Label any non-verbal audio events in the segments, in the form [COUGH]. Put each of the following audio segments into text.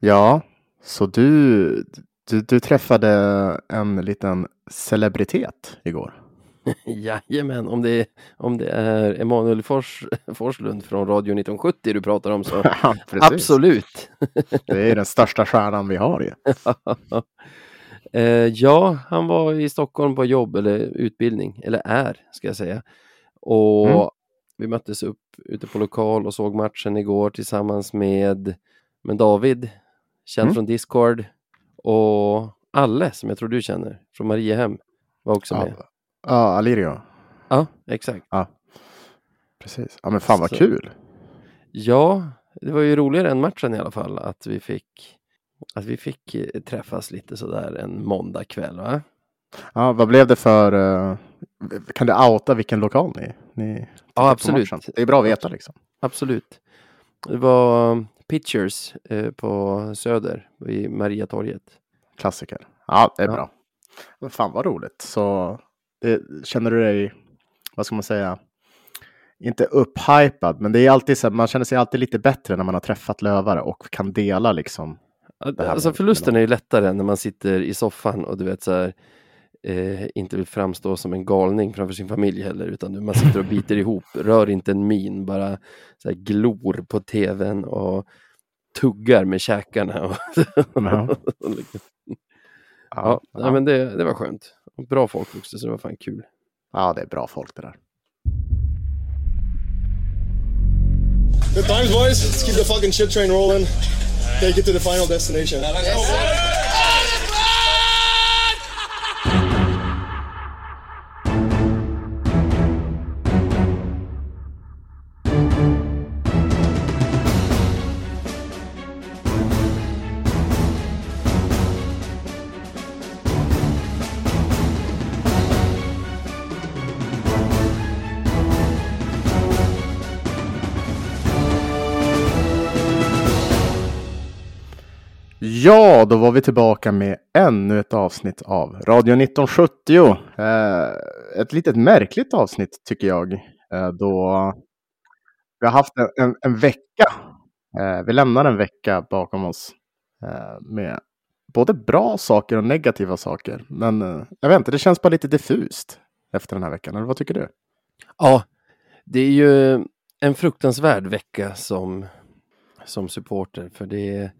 Ja, så du, du, du träffade en liten celebritet igår. [LAUGHS] Jajamän, om det, om det är Emanuel Fors, Forslund från Radio 1970 du pratar om så [LAUGHS] Ja, absolut. [LAUGHS] Det är den största stjärnan vi har ju. Eh, ja, han var i Stockholm på jobb eller utbildning, eller är ska jag säga. Och Mm. vi möttes upp ute på lokal och såg matchen igår tillsammans med, med David, känd Mm. från Discord, och Alle som jag tror du känner, från Mariehem, var också Ja, med. ja Alirio. Ja, exakt. Precis. Ja, men fan vad Så- kul. Ja, det var ju roligare än matchen i alla fall att vi fick att vi fick eh, träffas lite sådär en måndagkväll va? Ja, vad blev det för... eh, kan du outa vilken lokal ni, ni på absolut. Det är bra att veta liksom. Absolut. Det var Pitchers eh, på Söder vid Mariatorget. Klassiker. Ja, det är Ja. bra. Men fan vad roligt. Så det, känner du dig, vad ska man säga, inte upphypad, men det är alltid så här, man känner sig alltid lite bättre när man har träffat lövare och kan dela liksom. Alltså förlusten är ju lättare när man sitter i soffan och du vet så här eh, inte vill framstå som en galning framför sin familj heller utan man sitter och biter ihop, rör inte en min, bara så här glor på tvn och tuggar med käkarna. Och, [LAUGHS] Ja. Ja, nej, men det, det var skönt. Bra folk också, så det var fan kul. ja, det är bra folk det där. Good times, boys. Let's keep the fucking shit train rolling. Take it to the final destination. Ja, då var vi tillbaka med ännu ett avsnitt av Radio 1970. Eh, ett litet märkligt avsnitt tycker jag. Eh, då vi har haft en, en, en vecka. Eh, vi lämnar en vecka bakom oss eh, med både bra saker och negativa saker. Men eh, jag vet inte, det känns bara lite diffust efter den här veckan. Eller vad tycker du? Ja, det är ju en fruktansvärd vecka som, som supporter för det,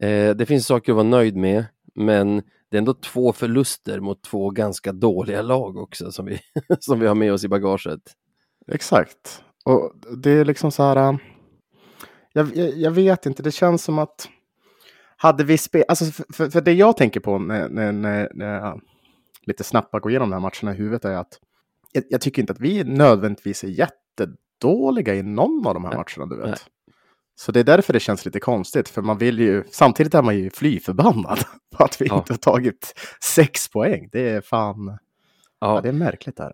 eh, det finns saker att vara nöjd med men det är ändå två förluster mot två ganska dåliga lag också som vi, [LAUGHS] som vi har med oss i bagaget. Exakt. Och det är liksom så här. äh, Jag, jag, jag vet inte, det känns som att hade vi spelat, alltså för, för, det jag tänker på när, när, när, när jag lite snabbt går igenom de här matcherna i huvudet är att jag, jag tycker inte att vi nödvändigtvis är jättedåliga i någon av de här matcherna, du vet. Så det är därför det känns lite konstigt, för man vill ju, samtidigt är man ju fly förbannad [LAUGHS] på att vi Ja. inte har tagit sex poäng. Det är fan, ja, Ja, det är märkligt där.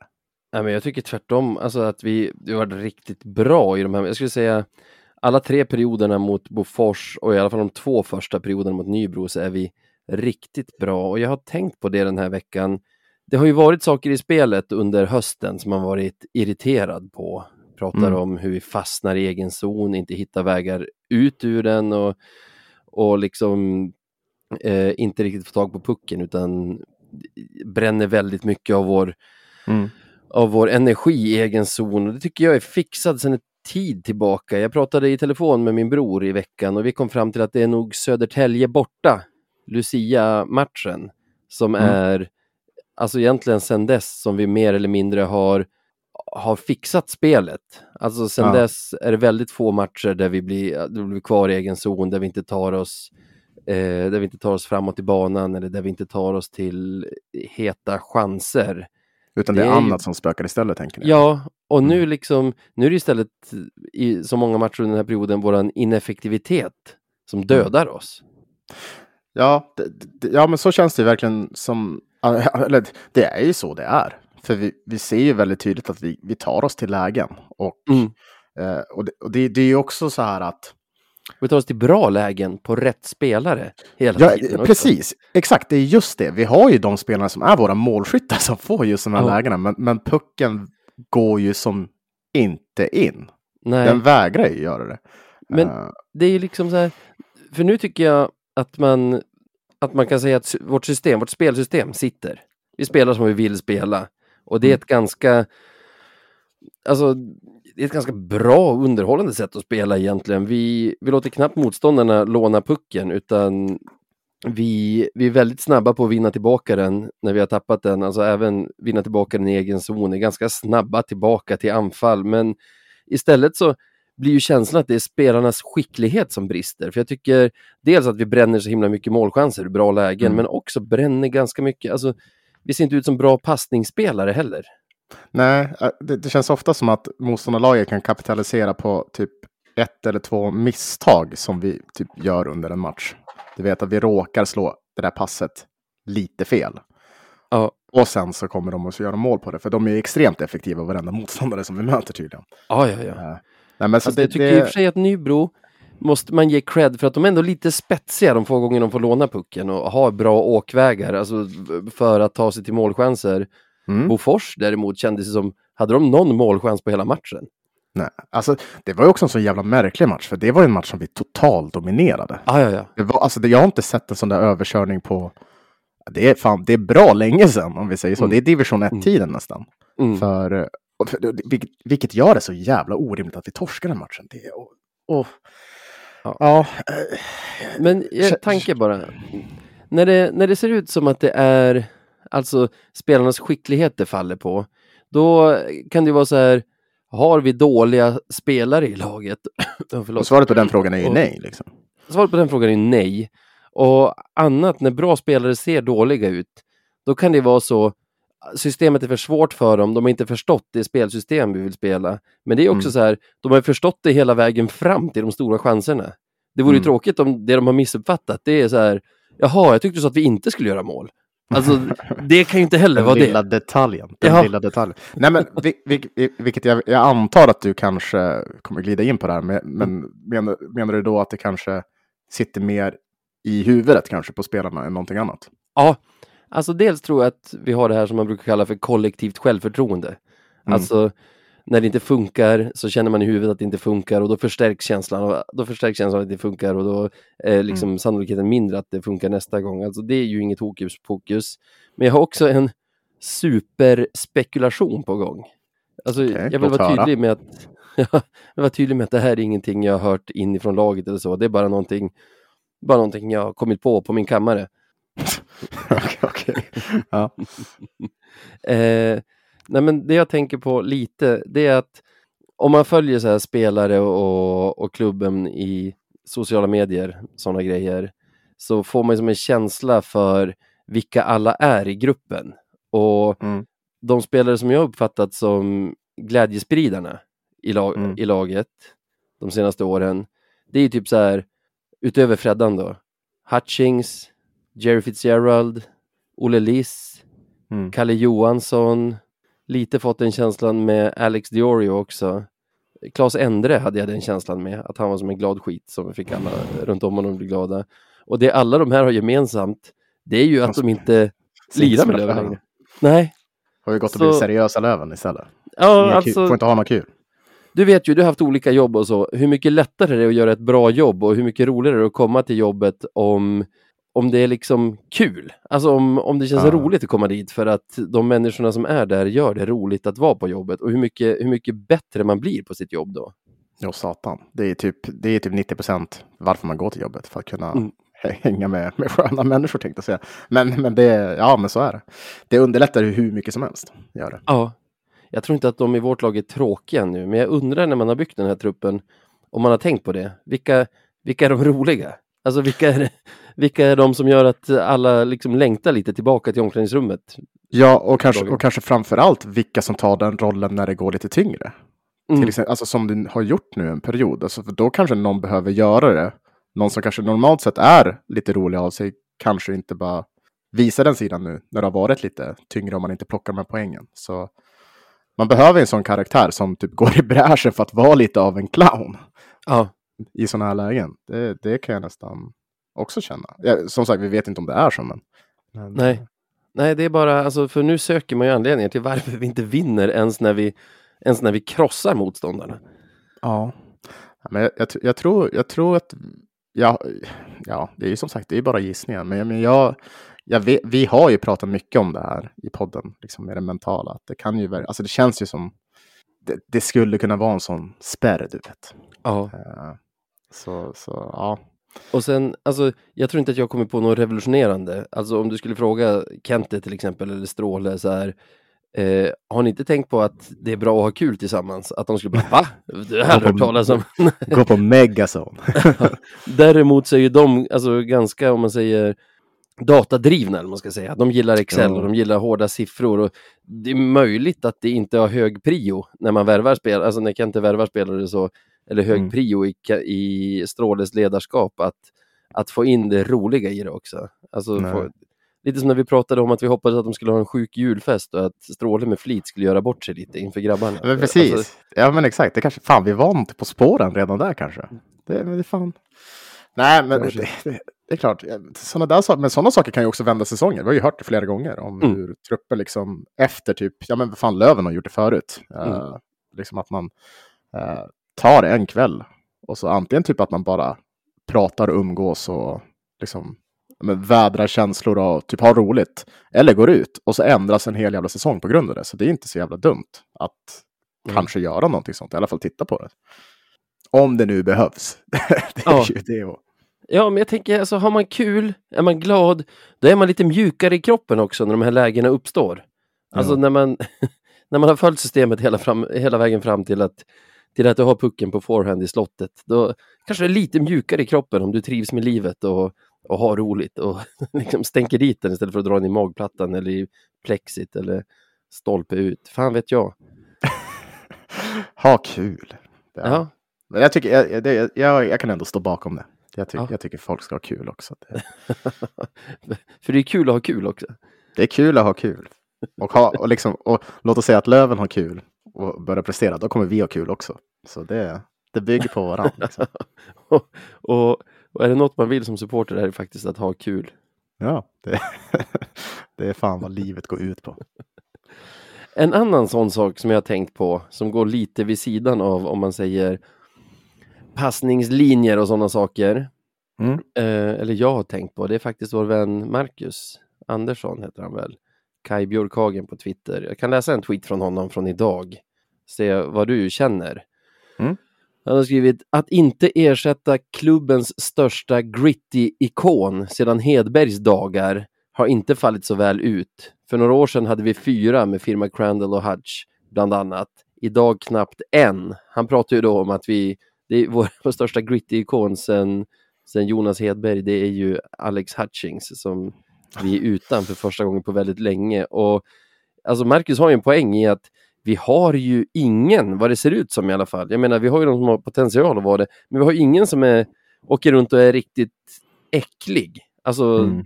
Nej, men jag tycker tvärtom, alltså att vi, vi varit riktigt bra i de här, jag skulle säga alla tre perioderna mot Bofors och i alla fall de två första perioderna mot Nybro så är vi riktigt bra och jag har tänkt på det den här veckan. Det har ju varit saker i spelet under hösten som man varit irriterad på. Pratar Mm. om hur vi fastnar i egen zon, inte hittar vägar ut ur den och, och liksom eh, inte riktigt får tag på pucken utan bränner väldigt mycket av vår Mm. av vår energi i egen zon. Och det tycker jag är fixad sedan tid tillbaka. Jag pratade i telefon med min bror i veckan och vi kom fram till att det är nog Södertälje borta, Lucia-matchen, som Mm. är, alltså egentligen sedan dess som vi mer eller mindre har, har fixat spelet. Alltså sedan Ja. dess är det väldigt få matcher där vi blir, där vi blir kvar i egen zon, där vi inte tar oss eh, där vi inte tar oss framåt i banan eller där vi inte tar oss till heta chanser. Utan det är, Det är ju- annat som spökar istället, tänker ni? Ja, och nu Mm. liksom, nu är det istället i så många matcher under den här perioden våran ineffektivitet som Mm. dödar oss. Ja, det, det, ja, men så känns det verkligen som... [LAUGHS] Eller det är ju så det är. För vi, vi ser ju väldigt tydligt att vi, vi tar oss till lägen. Och, Mm. eh, och, det, och det, det är ju också så här att... Vi tar oss till bra lägen på rätt spelare hela Ja, tiden. också. precis. Exakt, det är just det. Vi har ju de spelarna som är våra målskyttar som får just de här Ja. lägena. Men, men pucken går ju som inte in. Nej, Den vägrar ju göra det. Men- Eh, det är ju liksom så här, för nu tycker jag att man, att man kan säga att vårt system, vårt spelsystem sitter. Vi spelar som vi vill spela. Och det är ett ganska, alltså, det är ett ganska bra underhållande sätt att spela egentligen. Vi, vi låter knappt motståndarna låna pucken utan vi, vi är väldigt snabba på att vinna tillbaka den när vi har tappat den, alltså även vinna tillbaka den i egen zon, är ganska snabba tillbaka till anfall, men istället så blir ju känslan att det är spelarnas skicklighet som brister. För jag tycker dels att vi bränner så himla mycket målchanser i bra lägen, mm. men också bränner ganska mycket, alltså vi ser inte ut som bra passningsspelare heller. Nej, äh, det, det känns ofta som att motståndarlaget kan kapitalisera på typ ett eller två misstag som vi typ gör under en match. Du vet att vi råkar slå det där passet lite fel. Ja. Och sen så kommer de att göra mål på det, för de är extremt effektiva varenda motståndare som vi möter tydligen. Ja, ja, ja. Uh, nej, men så alltså, det, jag tycker det... i och för sig att Nybro måste man ge cred för att de är ändå lite spetsiga de få gånger de får låna pucken och har bra åkvägar alltså för att ta sig till målchanser. Mm. Bofors däremot kändes det som, hade de någon målchans på hela matchen? Nej, alltså det var ju också en så jävla märklig match, för det var en match som vi totalt dominerade. Ah, ja, ja. Det var, alltså, det, jag har inte sett en sån där överkörning på, det är, fan, det är bra länge sedan om vi säger så. Mm. Det är division 1-tiden mm. nästan. Mm. För, för, vilket, vilket gör det så jävla orimligt att vi torskar den matchen. Det, och, och, ja. ja. Men jag tanke bara, när det, när det ser ut som att det är alltså spelarnas skicklighet det faller på, då kan det vara så här, har vi dåliga spelare i laget? [CLEARS THROAT] och svaret på den frågan är ju nej. Liksom. Svaret på den frågan är nej. Och annat, när bra spelare ser dåliga ut, då kan det vara så systemet är för svårt för dem, de har inte förstått det spelsystem vi vill spela. Men det är också mm. så här, de har förstått det hela vägen fram till de stora chanserna. Det vore mm. ju tråkigt om det de har missuppfattat, det är så här, jaha, jag tyckte så att vi inte skulle göra mål. Alltså, [LAUGHS] det kan ju inte heller vara det. Den lilla detaljen. Den ja. lilla detaljen. Nej, men vilket jag, jag, antar att du kanske kommer glida in på det här, men, men menar, menar du då att det kanske sitter mer i huvudet kanske på spelarna än någonting annat? Ja, alltså dels tror jag att vi har det här som man brukar kalla för kollektivt självförtroende. Mm. Alltså, när det inte funkar så känner man i huvudet att det inte funkar och då förstärks känslan. Och då förstärks känslan att det funkar och då är liksom mm. sannolikheten mindre att det funkar nästa gång. Alltså det är ju inget hokus pokus. Men jag har också en superspekulation på gång. Alltså, okay, jag vill vara tydlig med att [LAUGHS] jag vill vara tydlig med att det här är ingenting jag har hört inifrån laget eller så. Det är bara någonting, bara någonting jag har kommit på på min kammare. [LAUGHS] Okej, okay, ja. [LAUGHS] eh, nej men det jag tänker på lite, det är att om man följer så här spelare och, och klubben i sociala medier, sådana grejer, så får man som en känsla för vilka alla är i gruppen. Och mm. de spelare som jag uppfattat som glädjespridarna i, lag, mm. i laget de senaste åren, det är typ så här, utöver Freddan då, Hutchings, Jerry Fitzgerald, Olle Liss, mm. Kalle Johansson, lite fått den känslan med Alex Diorio också. Klas Endre hade jag den känslan med, att han var som en glad skit som fick alla runt om honom bli glada. Och det alla de här har gemensamt, det är ju att de inte lirar med Löven längre. Nej. Har ju gått att bli seriösa Löven istället. Ja, alltså, får inte ha något kul. Du vet ju, du har haft olika jobb och så, hur mycket lättare det är att göra ett bra jobb och hur mycket roligare det är att komma till jobbet om om det är liksom kul. Alltså om, om det känns ja. roligt att komma dit för att de människorna som är där gör det roligt att vara på jobbet och hur mycket, hur mycket bättre man blir på sitt jobb då. Ja, satan. Det är typ, det är typ 90 procent varför man går till jobbet, för att kunna mm. [LAUGHS] hänga med, med sköna människor tänkte jag säga. Men, men det, ja, men så är det. Det underlättar hur mycket som helst. Gör det. Ja. Jag tror inte att de i vårt lag är tråkiga nu, men jag undrar när man har byggt den här truppen, om man har tänkt på det. Vilka, vilka är de [LAUGHS] roliga? Alltså vilka är, det, vilka är de som gör att alla liksom längtar lite tillbaka till omklädningsrummet? Ja, och kanske, och kanske framför allt vilka som tar den rollen när det går lite tyngre. Mm. Till exempel, alltså som du har gjort nu en period. Alltså, för då kanske någon behöver göra det. Någon som kanske normalt sett är lite rolig av sig kanske inte bara visar den sidan nu när det har varit lite tyngre om man inte plockar med poängen. Så man behöver en sån karaktär som typ [LAUGHS] går i bräschen för att vara lite av en clown. Ja. I sådana här lägen. Det, det kan jag nästan också känna. Ja, som sagt, vi vet inte om det är så, men... men... Nej. Nej, det är bara, alltså, för nu söker man ju anledningar till varför vi inte vinner ens när vi, ens när vi krossar motståndarna. Ja, men jag, jag, jag tror, jag tror att ja, ja, det är ju som sagt, det är bara gissningar. Men, men jag, jag vet, vi har ju pratat mycket om det här i podden, liksom med det mentala. Att det kan ju, alltså det känns ju som, det, det skulle kunna vara en sån spärr, du vet. Ja. Eh, Så, så ja. Och sen, alltså, jag tror inte att jag kommer på något revolutionerande. Alltså om du skulle fråga Kente till exempel, eller Stråle så här, eh, har ni inte tänkt på att det är bra att ha kul tillsammans? Att de skulle bara, va? Det här har hört talas om. Gå på Megazone. [LAUGHS] Däremot så är ju de alltså, ganska, om man säger, datadrivna, eller man ska säga. De gillar Excel och de gillar hårda siffror. Och det är möjligt att det inte har hög prio när man värvar spelare, alltså när Kente värvar spelare så, eller hög Mm. prio i, i Stråles ledarskap, att, att få in det roliga i det också. Alltså, få, lite som när vi pratade om att vi hoppades att de skulle ha en sjuk julfest och att Stråle med flit skulle göra bort sig lite inför grabbarna. Men precis. Alltså, ja, men exakt. Det kanske, fan, vi var inte på spåren redan där kanske. Det, men det fan. Nej, men det, det, det är klart. Såna där, men sådana saker kan ju också vända säsonger. Vi har ju hört det flera gånger om Mm. hur trupper liksom efter typ, ja men vad fan Löven har gjort det förut. Mm. Eh, liksom att man eh, tar en kväll och så antingen typ att man bara pratar och umgås och liksom men, vädrar känslor och typ har roligt. Eller går ut och så ändras en hel jävla säsong på grund av det. Så det är inte så jävla dumt att Mm. kanske göra någonting sånt. I alla fall titta på det. Om det nu behövs. [LAUGHS] det är Ja. det. Och... Ja, men jag tänker, alltså, har man kul, är man glad, då är man lite mjukare i kroppen också när de här lägena uppstår. Alltså Ja. när, man, [LAUGHS] när man har följt systemet hela, fram, hela vägen fram till att, till att du har pucken på forehand i slottet, då kanske det är lite mjukare i kroppen om du trivs med livet och, och har roligt och [LAUGHS] liksom stänker dit den istället för att dra den i magplattan eller i plexit eller stolpe ut. Fan vet jag. [LAUGHS] Ha kul. Ja. Ja. Men jag, tycker, jag, det, jag, jag kan ändå stå bakom det. Jag, tycker Ja. jag tycker folk ska ha kul också. [LAUGHS] För det är kul att ha kul också. det är kul att ha kul. Och, ha, och, liksom, och låt oss säga att Löven har kul och börjar prestera. Då kommer vi ha kul också. Så det, det bygger på varandra. [LAUGHS] Liksom. och, och, och är det något man vill som supporter är det faktiskt att ha kul. Ja, det, [LAUGHS] det är fan vad livet går ut på. En annan sån sak som jag har tänkt på, som går lite vid sidan av om man säger passningslinjer och sådana saker. Mm. Eh, eller jag har tänkt på, det är faktiskt vår vän Marcus Andersson heter han väl. Kai Björkhagen på Twitter. Jag kan läsa en tweet från honom från idag. Se vad du känner. Mm. Han har skrivit att inte ersätta klubbens största gritty-ikon sedan Hedbergs dagar har inte fallit så väl ut. För några år sedan hade vi fyra med firma Crandall och Hutch bland annat. Idag knappt en. Han pratar ju då om att vi, det är vår, [LAUGHS] vår största gritty-ikon sen, sen Jonas Hedberg, det är ju Alex Hutchings som vi är utan för första gången på väldigt länge. Och alltså Marcus har ju en poäng i att vi har ju ingen, vad det ser ut som i alla fall. Jag menar, vi har ju de som har potential att vara det, men vi har ingen som är, åker runt och är riktigt äcklig. Alltså, Mm.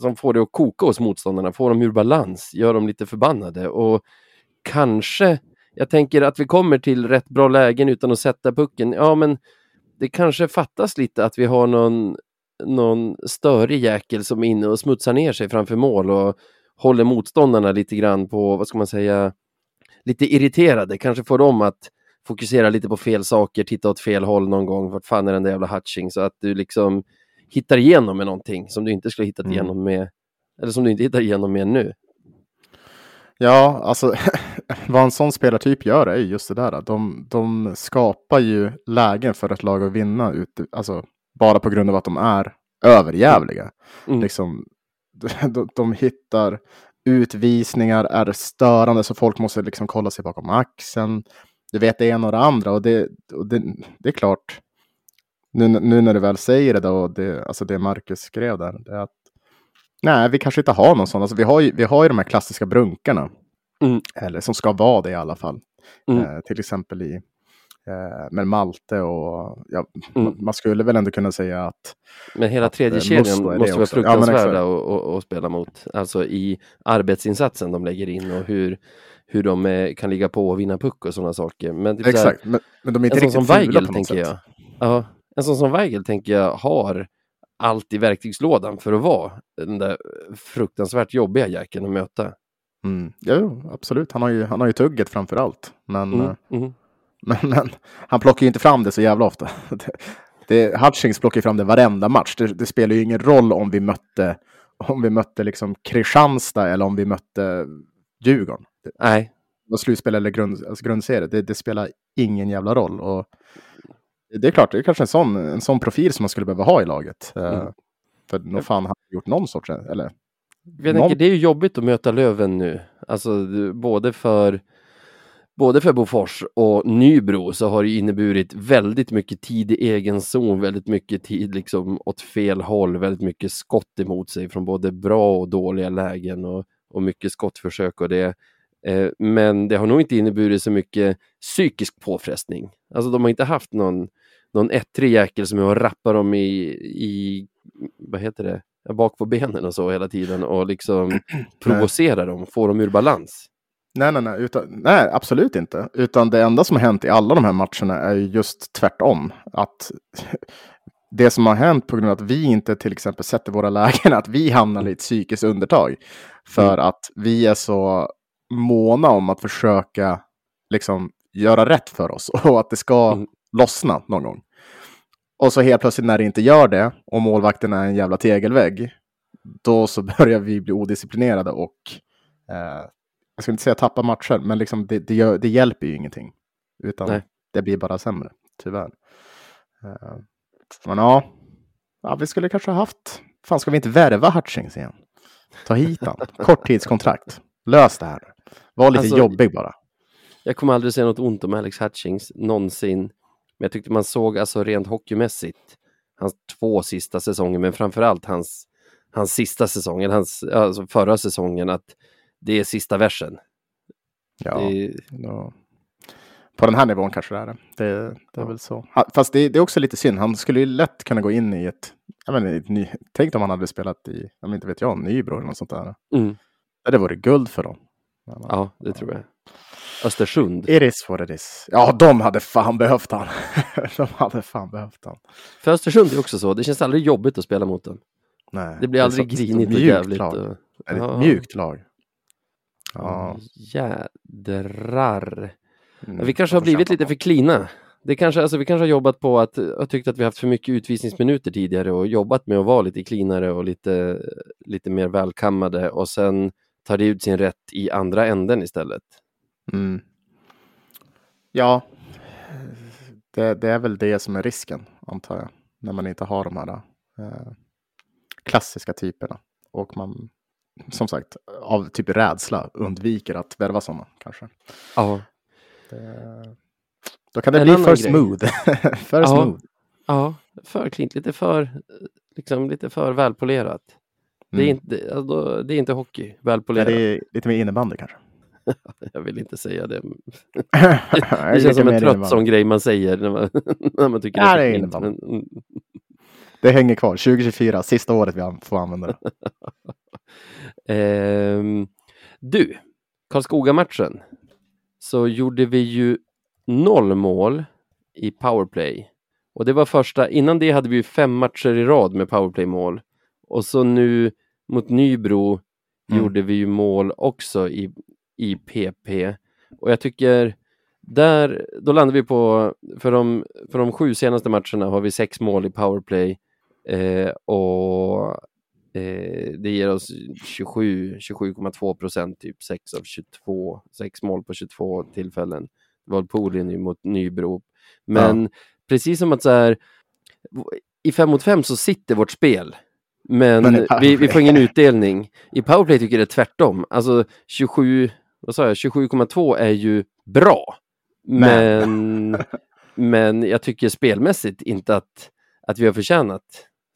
som får det att koka hos motståndarna, får dem ur balans, gör dem lite förbannade och kanske, jag tänker att vi kommer till rätt bra lägen utan att sätta pucken. Ja, men det kanske fattas lite att vi har någon, någon störig jäkel som är inne och smutsar ner sig framför mål och håller motståndarna lite grann på, vad ska man säga, lite irriterade, kanske får dem att fokusera lite på fel saker, titta åt fel håll någon gång, vart fan är den där jävla Hutching, så att du liksom hittar igenom med någonting som du inte skulle hittat Mm. igenom med, eller som du inte hittar igenom med nu. Ja, alltså [LAUGHS] vad en sån spelartyp gör är ju just det där. De, de skapar ju lägen för ett lag att vinna ut, alltså, bara på grund av att de är överjävliga. Mm. Liksom, [LAUGHS] de, de hittar utvisningar, är störande så folk måste liksom kolla sig bakom axeln. Du vet det ena och det andra och det, och det, det är klart. Nu, nu när du väl säger det då, det, alltså det Marcus skrev där, det är att nej, vi kanske inte har någon sån. Alltså vi har ju, vi har ju de här klassiska brunkarna. Mm. Eller som ska vara det i alla fall. Mm. Eh, till exempel i eh, med Malte och ja, Mm. man, skulle väl ändå kunna säga att Men hela Att, tredje eh, kedjan måste vara. Ja, men fruktansvärda exakt. att att- spela mot. Alltså i arbetsinsatsen de lägger in och hur, hur de eh, kan ligga på och vinna puck och sådana saker. Men typ så här, exakt, men, men de är inte en riktigt som Weigel på något tänker sätt. jag. Ja, en sån som Weigel tänker jag har allt i verktygslådan för att vara den där fruktansvärt jobbiga jäkeln att möta. Mm. Jo, absolut. Han har ju, han har ju tugget framför allt. Men, Mm, eh, mm. Men, men han plockar ju inte fram det så jävla ofta. det, [LAUGHS] det, Hutchings plockar fram det varenda match. Det, det, spelar ju ingen roll om vi mötte, om vi mötte liksom Kristianstad eller om vi mötte Djurgården. Nej. Vad slutspel eller grund, alltså grundserie, det, det, spelar ingen jävla roll. Och det är klart, det är kanske en sån, en sån profil som man skulle behöva ha i laget. Eh, mm. För nog fan har gjort någon sorts, eller? Jag någon... tänker, det är ju jobbigt att möta Löven nu. Alltså både för både för Bofors och Nybro så har det inneburit väldigt mycket tid i egen zon, väldigt mycket tid liksom åt fel håll, väldigt mycket skott emot sig från både bra och dåliga lägen och, och mycket skottförsök och det. Eh, men det har nog inte inneburit så mycket psykisk påfrestning. Alltså de har inte haft någon, någon ettrig jäkel som jag rappar dem i, i, vad heter det, bak på benen och så hela tiden och liksom [CLEARS THROAT] provocerar dem, får dem ur balans. Nej, nej, nej, utan, nej, absolut inte. Utan det enda som har hänt i alla de här matcherna är just tvärtom. Att [LAUGHS] det som har hänt på grund av att vi inte till exempel sätter våra lägen, [LAUGHS] att vi hamnar i ett psykiskt undertag. För mm. att vi är så måna om att försöka liksom göra rätt för oss [LAUGHS] och att det ska mm. lossna någon gång. Och så helt plötsligt när det inte gör det och målvakten är en jävla tegelvägg, då så börjar vi bli odisciplinerade och eh, jag ska inte säga tappa matcher, men liksom det, det, gör, det hjälper ju ingenting. Utan Nej. det blir bara sämre, tyvärr. Uh, men ja, ja, vi skulle kanske ha haft, fan ska vi inte värva Hutchings igen? Ta hit han, [LAUGHS] korttidskontrakt. Lös det här. Var lite alltså, jobbig bara. Jag kommer aldrig säga något ont om Alex Hutchings någonsin. Men jag tyckte man såg alltså rent hockeymässigt hans två sista säsonger, men framförallt hans, hans sista säsong, eller hans, alltså förra säsongen, att det är sista versen. Ja, det... ja. på den här nivån kanske det är det. Det, det är ja. väl så. Fast det, det, är också lite synd. Han skulle ju lätt kunna gå in i ett, jag menar, ett ny, tänk om han hade spelat i, jag vet inte vet jag, Nybro eller något sånt där. Mm. Det varit guld för dem. Ja, det tror jag. Östersund. It is what it is. Ja, de hade fan behövt han. [LAUGHS] de hade fan behövt han. För Östersund är också så. Det känns aldrig jobbigt att spela mot dem. Nej, det blir aldrig grinigt och jävligt. Lag. Och... Det är ett mjukt lag. Ja. Jädrar. Mm, vi kanske har blivit lite för klina. Det kanske, alltså, vi kanske har jobbat på att ha tyckt att vi haft för mycket utvisningsminuter tidigare och jobbat med att vara lite klinare och lite, lite mer välkammade och sen tar det ut sin rätt i andra änden istället. Mm. Ja, det, det, är väl det som är risken antar jag, när man inte har de här eh, klassiska typerna och man som sagt, av typ rädsla undviker att värva sådana kanske. Ja. Det, då kan det en bli för smooth. för ja. smooth. Ja, för klint, lite för, liksom, lite för välpolerat. Mm. Det, är inte, alltså, det är inte hockey, välpolerat. Ja, det är lite mer innebandy kanske. [LAUGHS] jag vill inte säga det. [LAUGHS] det känns som en trött sån grej man säger när man, [LAUGHS] när man tycker ja, det är fint. Men... Det hänger kvar, 2024, sista året vi får använda det. Eh, du, Karlskoga-matchen så gjorde vi ju noll mål i powerplay. Och det var första, innan det hade vi ju fem matcher i rad med powerplay-mål. Och så nu mot Nybro mm. gjorde vi ju mål också i, i PP. Och jag tycker där, då landar vi på, för de, för de sju senaste matcherna har vi sex mål i powerplay eh, och Eh, det ger oss 27, 27,2 procent, typ 6 av 22, 6 mål på 22 tillfällen. Valpolin mot Nybro. Men ja. precis som att så här, i 5 mot 5 så sitter vårt spel. Men, men vi, vi, får ingen utdelning. I powerplay tycker jag det är tvärtom. Alltså 27, vad sa jag, 27,2 är ju bra. Men, men jag tycker spelmässigt inte att, att vi har förtjänat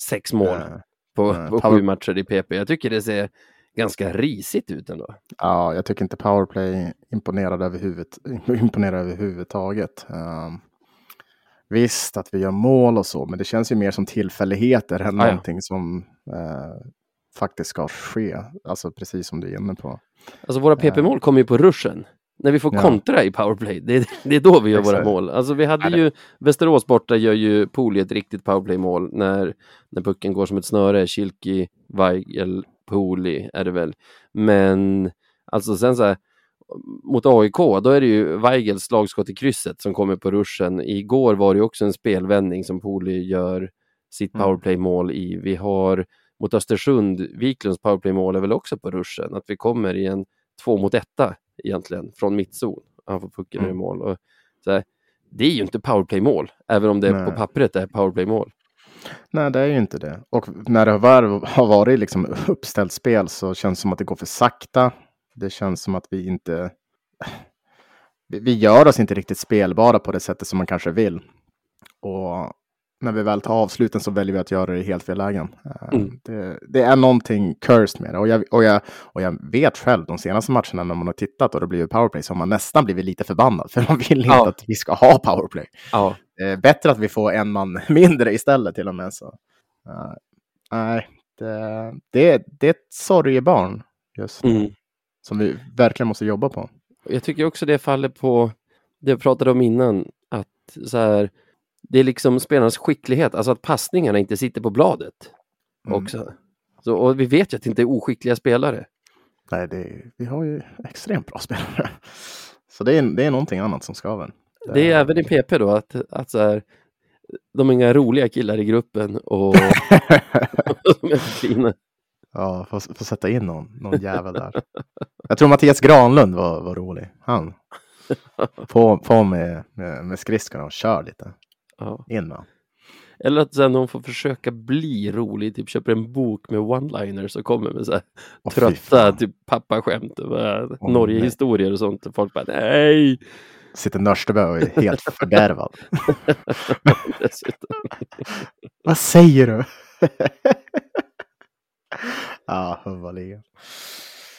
sex mål. Nej på, Nej, på power... sju matcher i PP. Jag tycker det ser ganska risigt ut ändå. Ja, jag tycker inte powerplay imponerar överhuvud, [LAUGHS] imponerar överhuvudtaget. Um, visst att vi gör mål och så, men det känns ju mer som tillfälligheter än ah, någonting som uh, faktiskt ska ske. Alltså precis som du är inne på. Alltså våra PP-mål uh, kommer ju på ruschen. När vi får ja. kontra i powerplay, det är, det är då vi gör våra mål. Alltså vi hade ju, Västerås borta gör ju Poli ett riktigt powerplay-mål när, när pucken går som ett snöre, Kilki, Weigel, Poli är det väl. Men alltså sen så här, mot AIK, då är det ju Weigels slagskott i krysset som kommer på ruschen. Igår var det också en spelvändning som Poli gör sitt Mm. powerplay-mål i. Vi har mot Östersund, Wiklunds powerplay-mål är väl också på ruschen, att vi kommer i en två mot etta egentligen från mittzon. Han får pucken Mm. i mål. Och, så här, det är ju inte powerplay-mål, även om det Nej. på pappret är powerplay-mål. Nej, det är ju inte det. Och när det har varit liksom uppställt spel så känns det som att det går för sakta. Det känns som att vi inte... Vi gör oss inte riktigt spelbara på det sättet som man kanske vill. Och när vi väl tar avsluten så väljer vi att göra det i helt fel lägen. Eh, Mm. Det, det är någonting cursed med det. Och jag, och, jag, och jag vet själv de senaste matcherna när man har tittat och det blivit powerplay så har man nästan blivit lite förbannad. För man vill inte Ja. att vi ska ha powerplay. Ja, bättre att vi får en man [LAUGHS] mindre istället till och med. Så. eh, nej, det, det, det är ett sorgebarn just nu, mm. som vi verkligen måste jobba på. Jag tycker också det faller på det jag pratade om innan, att så här, det är liksom spelarnas skicklighet, alltså att passningarna inte sitter på bladet Mm. också. Så, och vi vet ju att det inte är oskickliga spelare. Nej, det, vi har ju extremt bra spelare. Så det är, det är någonting annat som skaver. Det är även i PP då, att, att så här, de är inga roliga killar i gruppen och [LAUGHS] de är för fina. Ja, får, får sätta in någon, någon jävel där. Jag tror Mattias Granlund var, var rolig. Han. [LAUGHS] På, på med, med, med skridskorna och kör lite. Ja. In va? Eller att sen någon får försöka bli rolig, typ köper en bok med one-liners och kommer med så här fy trötta typ pappaskämt Åh, Norge-historier och sånt. Och folk bara nej! Sitter Nörstebö och är helt [LAUGHS] fördärvad. [LAUGHS] Vad säger du? [LAUGHS] ja, huvudligen.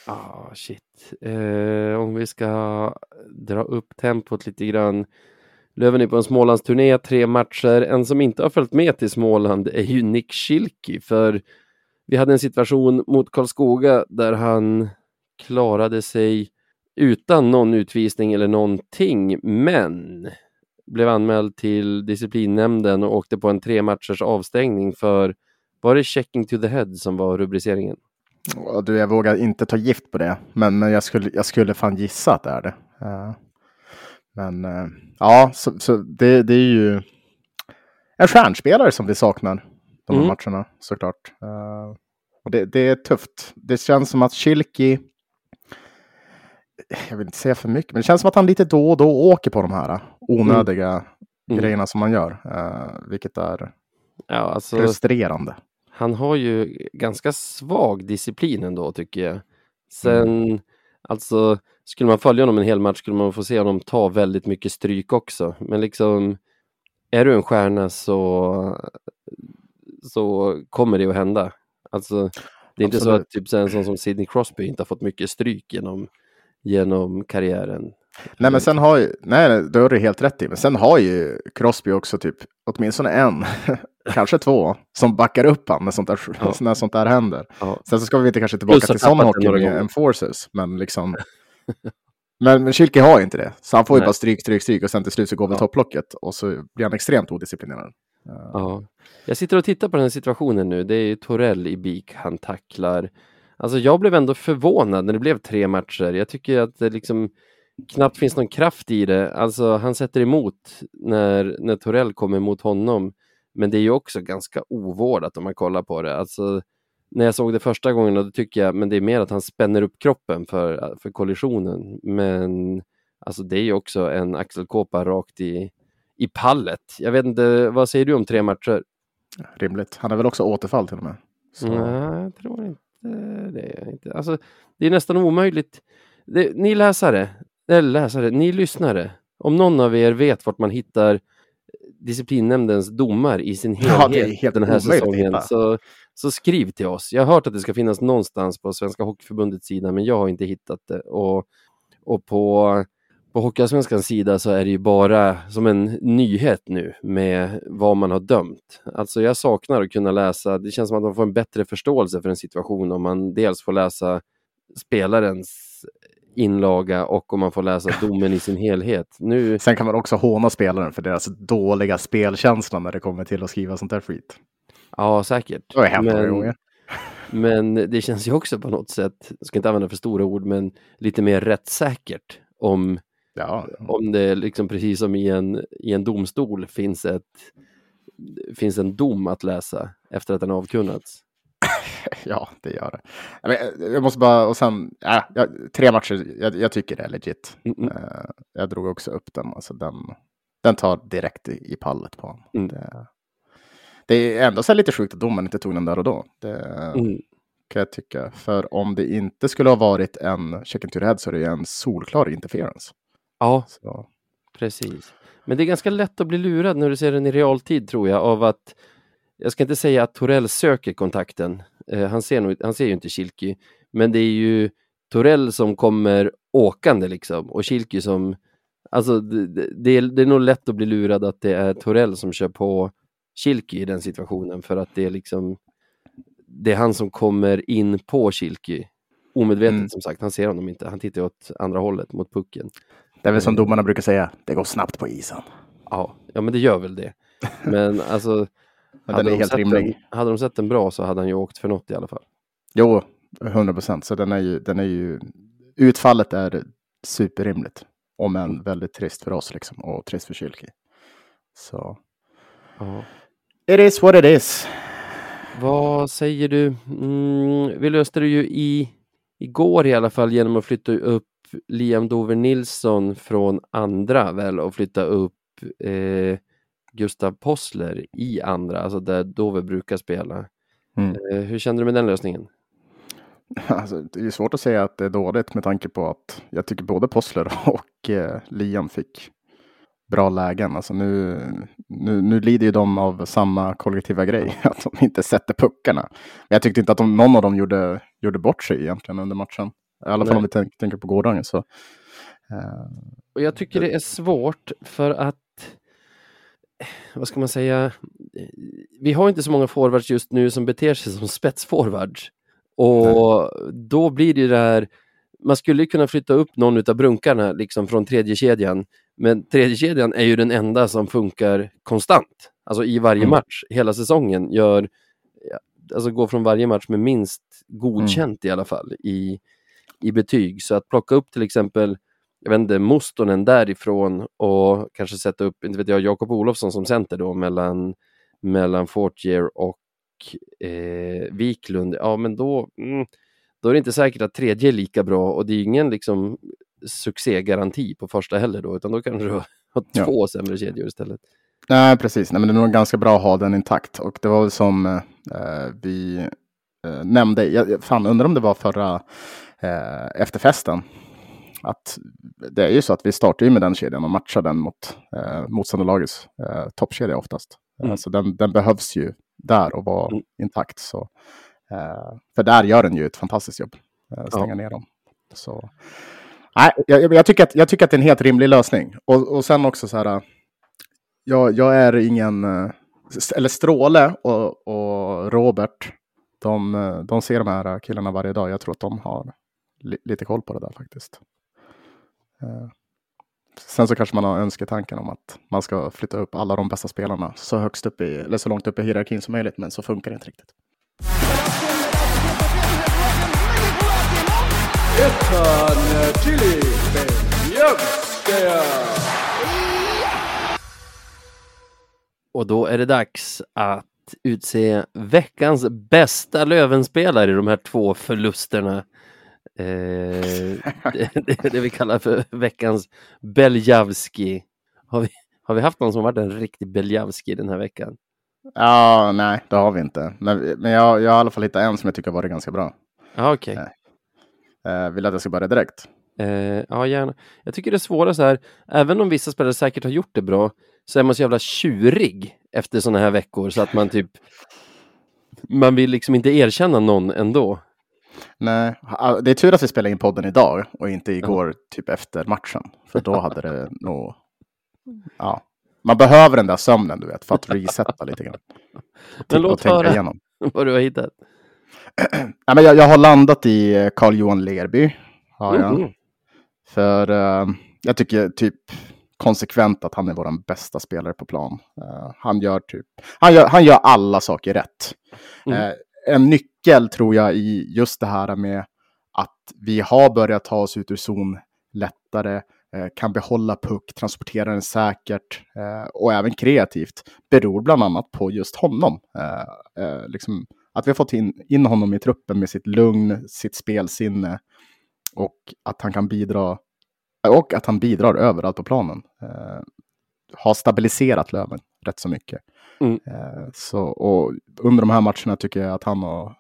Ah, shit. Eh, om vi ska dra upp tempot lite grann. Löven är på en Smålandsturné, tre matcher. En som inte har följt med till Småland är ju Nick Schilke, för vi hade en situation mot Karlskoga där han klarade sig utan någon utvisning eller någonting, men blev anmäld till disciplinnämnden och åkte på en tre matchers avstängning för var det checking to the head som var rubriceringen? Du, jag vågar inte ta gift på det, men, men jag, skulle, jag skulle fan gissa att det är det. Uh men eh, ja, så, så det, det är ju en stjärnspelare som vi saknar de här Mm. matcherna såklart. Eh, och det, det är tufft. Det känns som att Schilke, jag vill inte säga för mycket, men det känns som att han lite då och då åker på de här onödiga Mm. grejerna som man gör, eh, vilket är Ja, alltså, frustrerande. han har ju ganska svag disciplin ändå tycker jag. Sen, alltså, skulle man följa honom en hel match skulle man få se honom ta väldigt mycket stryk också. Men liksom, är du en stjärna så, så kommer det att hända. Alltså, det är inte så Absolut. att typ, så en sån som Sidney Crosby inte har fått mycket stryk genom, genom karriären. Nej, men sen har ju, nej, det har du helt rätt i. Men sen har ju Crosby också typ åtminstone en, [LAUGHS] kanske två, som backar upp han när sånt där, Ja. när sånt där händer. Ja. Sen så ska vi inte kanske tillbaka Plus till sådana hockey gånger. enforcers, men liksom. [LAUGHS] [LAUGHS] men, men Schilke har ju inte det, så han får ju Nej. bara stryk, stryk, stryk och sen till slut så går väl Ja. topplocket och så blir han extremt odisciplinerad. Ja. Jag sitter och tittar på den här situationen nu. Det är ju Torell i BIK han tacklar. Alltså jag blev ändå förvånad när det blev tre matcher. Jag tycker att det liksom knappt finns någon kraft i det. Alltså han sätter emot när, när Torell kommer mot honom. Men det är ju också ganska ovårdat om man kollar på det. Alltså när jag såg det första gången då tycker jag, men det är mer att han spänner upp kroppen för, för kollisionen. Men alltså det är ju också en axelkåpa rakt i, i pallet. Jag vet inte, vad säger du om tre matcher? Rimligt. Han är väl också återfall till och med. Så. Nej, jag tror inte det. Inte. Alltså, det är nästan omöjligt. Det, ni läsare, eller läsare, ni lyssnare, om någon av er vet vart man hittar disciplinnämndens domar i sin [LAUGHS] helhet Ja, den här säsongen, så, så skriv till oss. Jag har hört att det ska finnas någonstans på Svenska Hockeyförbundets sida, men jag har inte hittat det. Och, och på, på Hockeyallsvenskans sida så är det ju bara som en nyhet nu med vad man har dömt. Alltså jag saknar att kunna läsa, det känns som att man får en bättre förståelse för en situation om man dels får läsa spelarens inlaga och om man får läsa domen i sin helhet. Nu, Sen kan man också håna spelaren för deras dåliga spelkänsla när det kommer till att skriva sånt där skit. ja säkert. Det har hänt några Men- gånger. Men det känns ju också på något sätt, jag ska inte använda för stora ord, men lite mer rättssäkert om, Ja, om det liksom precis som i en, i en domstol finns, ett, finns en dom att läsa efter att den avkunnats. [LAUGHS] ja, det gör det. Jag, men, jag måste bara, och sen, äh, jag, tre matcher, jag, jag tycker det är legit. Mm, mm. Eh, jag drog också upp den, alltså den, den tar direkt i, i pallet på honom. Mm. Det, det är ändå så lite sjukt att domaren inte tog den där och då. Det Mm. kan jag tycka. För om det inte skulle ha varit en check into head så är det ju en solklar interference. Ja, Så, Precis. Men det är ganska lätt att bli lurad när du ser den i realtid tror jag av att jag ska inte säga att Torell söker kontakten. Eh, han, ser nog, han ser ju inte Kilky, men det är ju Torell som kommer åkande liksom och Kilky som Alltså det, det, är, det är nog lätt att bli lurad att det är Torell som kör på Kilky i den situationen för att det är liksom Det är han som kommer in på Kilky Omedvetet Mm. som sagt, han ser honom inte. Han tittar åt andra hållet mot pucken. det är väl som domarna brukar säga, det går snabbt på isen. Ja, ja men det gör väl det. Men alltså, Men hade, den är de helt rimlig. den, hade de sett den bra så hade han ju åkt för något i alla fall. Jo, 100 procent. Så den är, ju, den är ju... Utfallet är superrimligt. Om än väldigt trist för oss liksom. Och trist för Kylki. Så... Ja. It is what it is. Vad säger du? Mm, vi löste det ju i, igår i alla fall genom att flytta upp Liam Dover Nilsson från andra väl och flytta upp eh, Gustav Possler i andra, alltså där Dover brukar spela. Mm. Eh, hur känner du med den lösningen? [LAUGHS] Alltså, det är svårt att säga att det är dåligt med tanke på att jag tycker både Possler [LAUGHS] och eh, Liam fick bra lägen. Alltså nu, nu, nu lider ju de av samma kollektiva grej, [LAUGHS] att de inte sätter puckarna. Jag tyckte inte att de, någon av dem gjorde, gjorde bort sig egentligen under matchen. I alla fall Nej. om vi tänk, tänker på gårdagen. Så, eh, Och jag tycker det är svårt för att vad ska man säga? Vi har inte så många forwards just nu som beter sig som spetsforwards. Och då blir det det här, man skulle kunna flytta upp någon av brunkarna liksom från tredje kedjan. Men tredje kedjan är ju den enda som funkar konstant. Alltså i varje Mm. match hela säsongen gör, alltså går från varje match med minst godkänt i alla fall i, i betyg. Så att plocka upp till exempel jag vet inte, Mustonen därifrån och kanske sätta upp, inte vet jag, Jakob Olofsson som center då mellan, mellan Fortier och eh, Wiklund. Ja, men då, mm, då är det inte säkert att tredje är lika bra och det är ingen liksom succégaranti på första heller då, utan då kanske du har Ja. två sämre kedjor istället. Nej, precis. Nej, men det är nog ganska bra att ha den intakt. Och det var väl som eh, vi eh, nämnde, jag, fan undrar om det var förra eh, efterfesten. Att det är ju så att vi startar ju med den kedjan och matchar den mot eh, motståndarlagets eh, toppkedja oftast. Mm. Eh, så den, den behövs ju där och vara Mm. intakt. Så, eh, för där gör den ju ett fantastiskt jobb. Eh, stänga Ja. ner dem. Så, nej, jag, jag- tycker att, jag tycker att det är en helt rimlig lösning. Och, och sen också så här. Jag, jag är ingen, eh, eller Stråle och, och Robert, de, eh, de ser de här killarna varje dag. Jag tror att de har li, lite koll på det där faktiskt. Eh, Sen så kanske man har önsketanken om att man ska flytta upp alla de bästa spelarna så högst upp i, eller så långt upp i hierarkin som möjligt, men så funkar det inte riktigt. Och då är det dags att utse veckans bästa Lövenspelare i de här två förlusterna. Eh, det, [LAUGHS] det, vi kallar för veckans Beljavski. Har vi, har vi haft någon som varit en riktig Beljavski den här veckan? Ja, nej, det har vi inte. Men, men jag, jag har i alla fall hittat en som jag tycker har varit ganska bra. Ja, okej. Nej. Eh, vill att jag ska börja direkt? Eh, ja, gärna. Jag tycker det svåra så här, även om vissa spelare säkert har gjort det bra, så är man så jävla tjurig efter sådana här veckor så att man typ man vill liksom inte erkänna någon ändå. Nej, det är tur att vi spelar in podden idag och inte igår, typ efter matchen. För då hade det [LAUGHS] nog... Ja, man behöver den där sömnen, du vet, för att resetta lite grann. Men låt höra. igenom. [LAUGHS] Vad du har hittat. [CLEARS THROAT] Nej, men jag, jag har landat i eh, Carl-Johan Lerby. Har jag. Mhm. För eh, jag tycker typ konsekvent att han är vår bästa spelare på plan. Eh, han, gör typ, han, gör, han gör alla saker rätt. Mm. Eh, en nyc nyckel tror jag i just det här med att vi har börjat ta oss ut ur zon lättare, eh, kan behålla puck, transportera den säkert eh, och även kreativt beror bland annat på just honom. Eh, liksom, att vi har fått in, in honom i truppen med sitt lugn, sitt spelsinne och att han kan bidra och att han bidrar överallt på planen. Eh, har stabiliserat Löven rätt så mycket. Mm. Eh, så, och under de här matcherna tycker jag att han har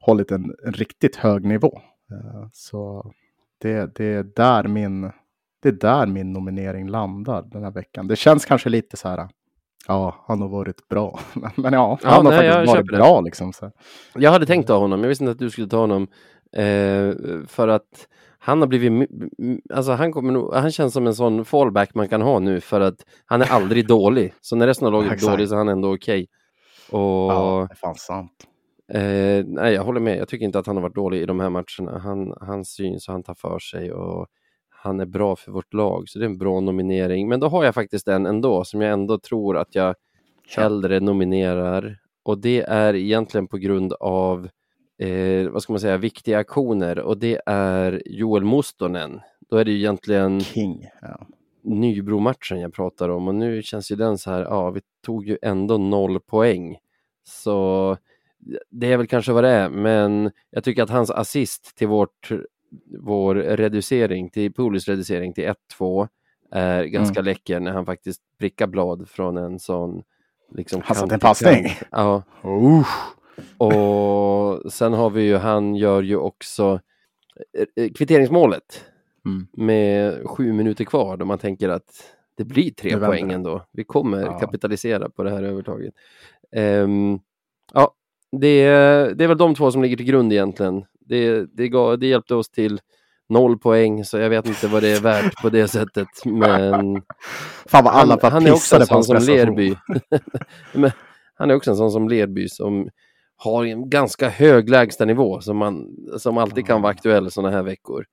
hållit en, en riktigt hög nivå. Eh, så det, det, är där min, det är där min nominering landar den här veckan. Det känns kanske lite så här, ja, han har varit bra. [LAUGHS] Men ja, Ja, han har nej, faktiskt varit det. bra liksom. Så. Jag hade tänkt ta honom, jag visste inte att du skulle ta honom. Eh, för att han har blivit, alltså han, kommer nog, han känns som en sån fallback man kan ha nu för att han är aldrig [LAUGHS] dålig. Så när resten av laget är dålig så är han ändå okej. Och Ja, det är fan sant. Eh, nej, jag håller med, jag tycker inte att han har varit dålig i de här matcherna. Han, han syns och han tar för sig och han är bra för vårt lag, så det är en bra nominering. Men då har jag faktiskt en ändå som jag ändå tror att jag hellre nominerar och det är egentligen på grund av eh, vad ska man säga, viktiga aktioner och det är Joel Mustonen. Då är det ju egentligen King. Ja. Nybro-matchen jag pratar om och nu känns ju den så här, ja vi tog ju ändå noll poäng. Så det är väl kanske vad det är, men jag tycker att hans assist till vårt, vår reducering, till Pulis reducering till 1-2 är ganska läcker när han faktiskt prickar blad från en sån liksom satte en passning. Ja, Uh. och sen har vi ju, han gör ju också eh, eh, kvitteringsmålet Mm. med sju minuter kvar då man tänker att det blir tre poäng ändå. Vi kommer Ja. kapitalisera på det här övertaget. Ehm, ja, det, är- det är väl de två som ligger till grund egentligen. Det, det, gav, det hjälpte oss till noll poäng, så jag vet inte vad det är värt på det sättet. Men [LAUGHS] Fan vad alla han, han är också en sån som. Lerby. [LAUGHS] Han är också en sån som Lerby som har en ganska hög lägstanivå som, man, som alltid kan vara aktuell sådana här veckor.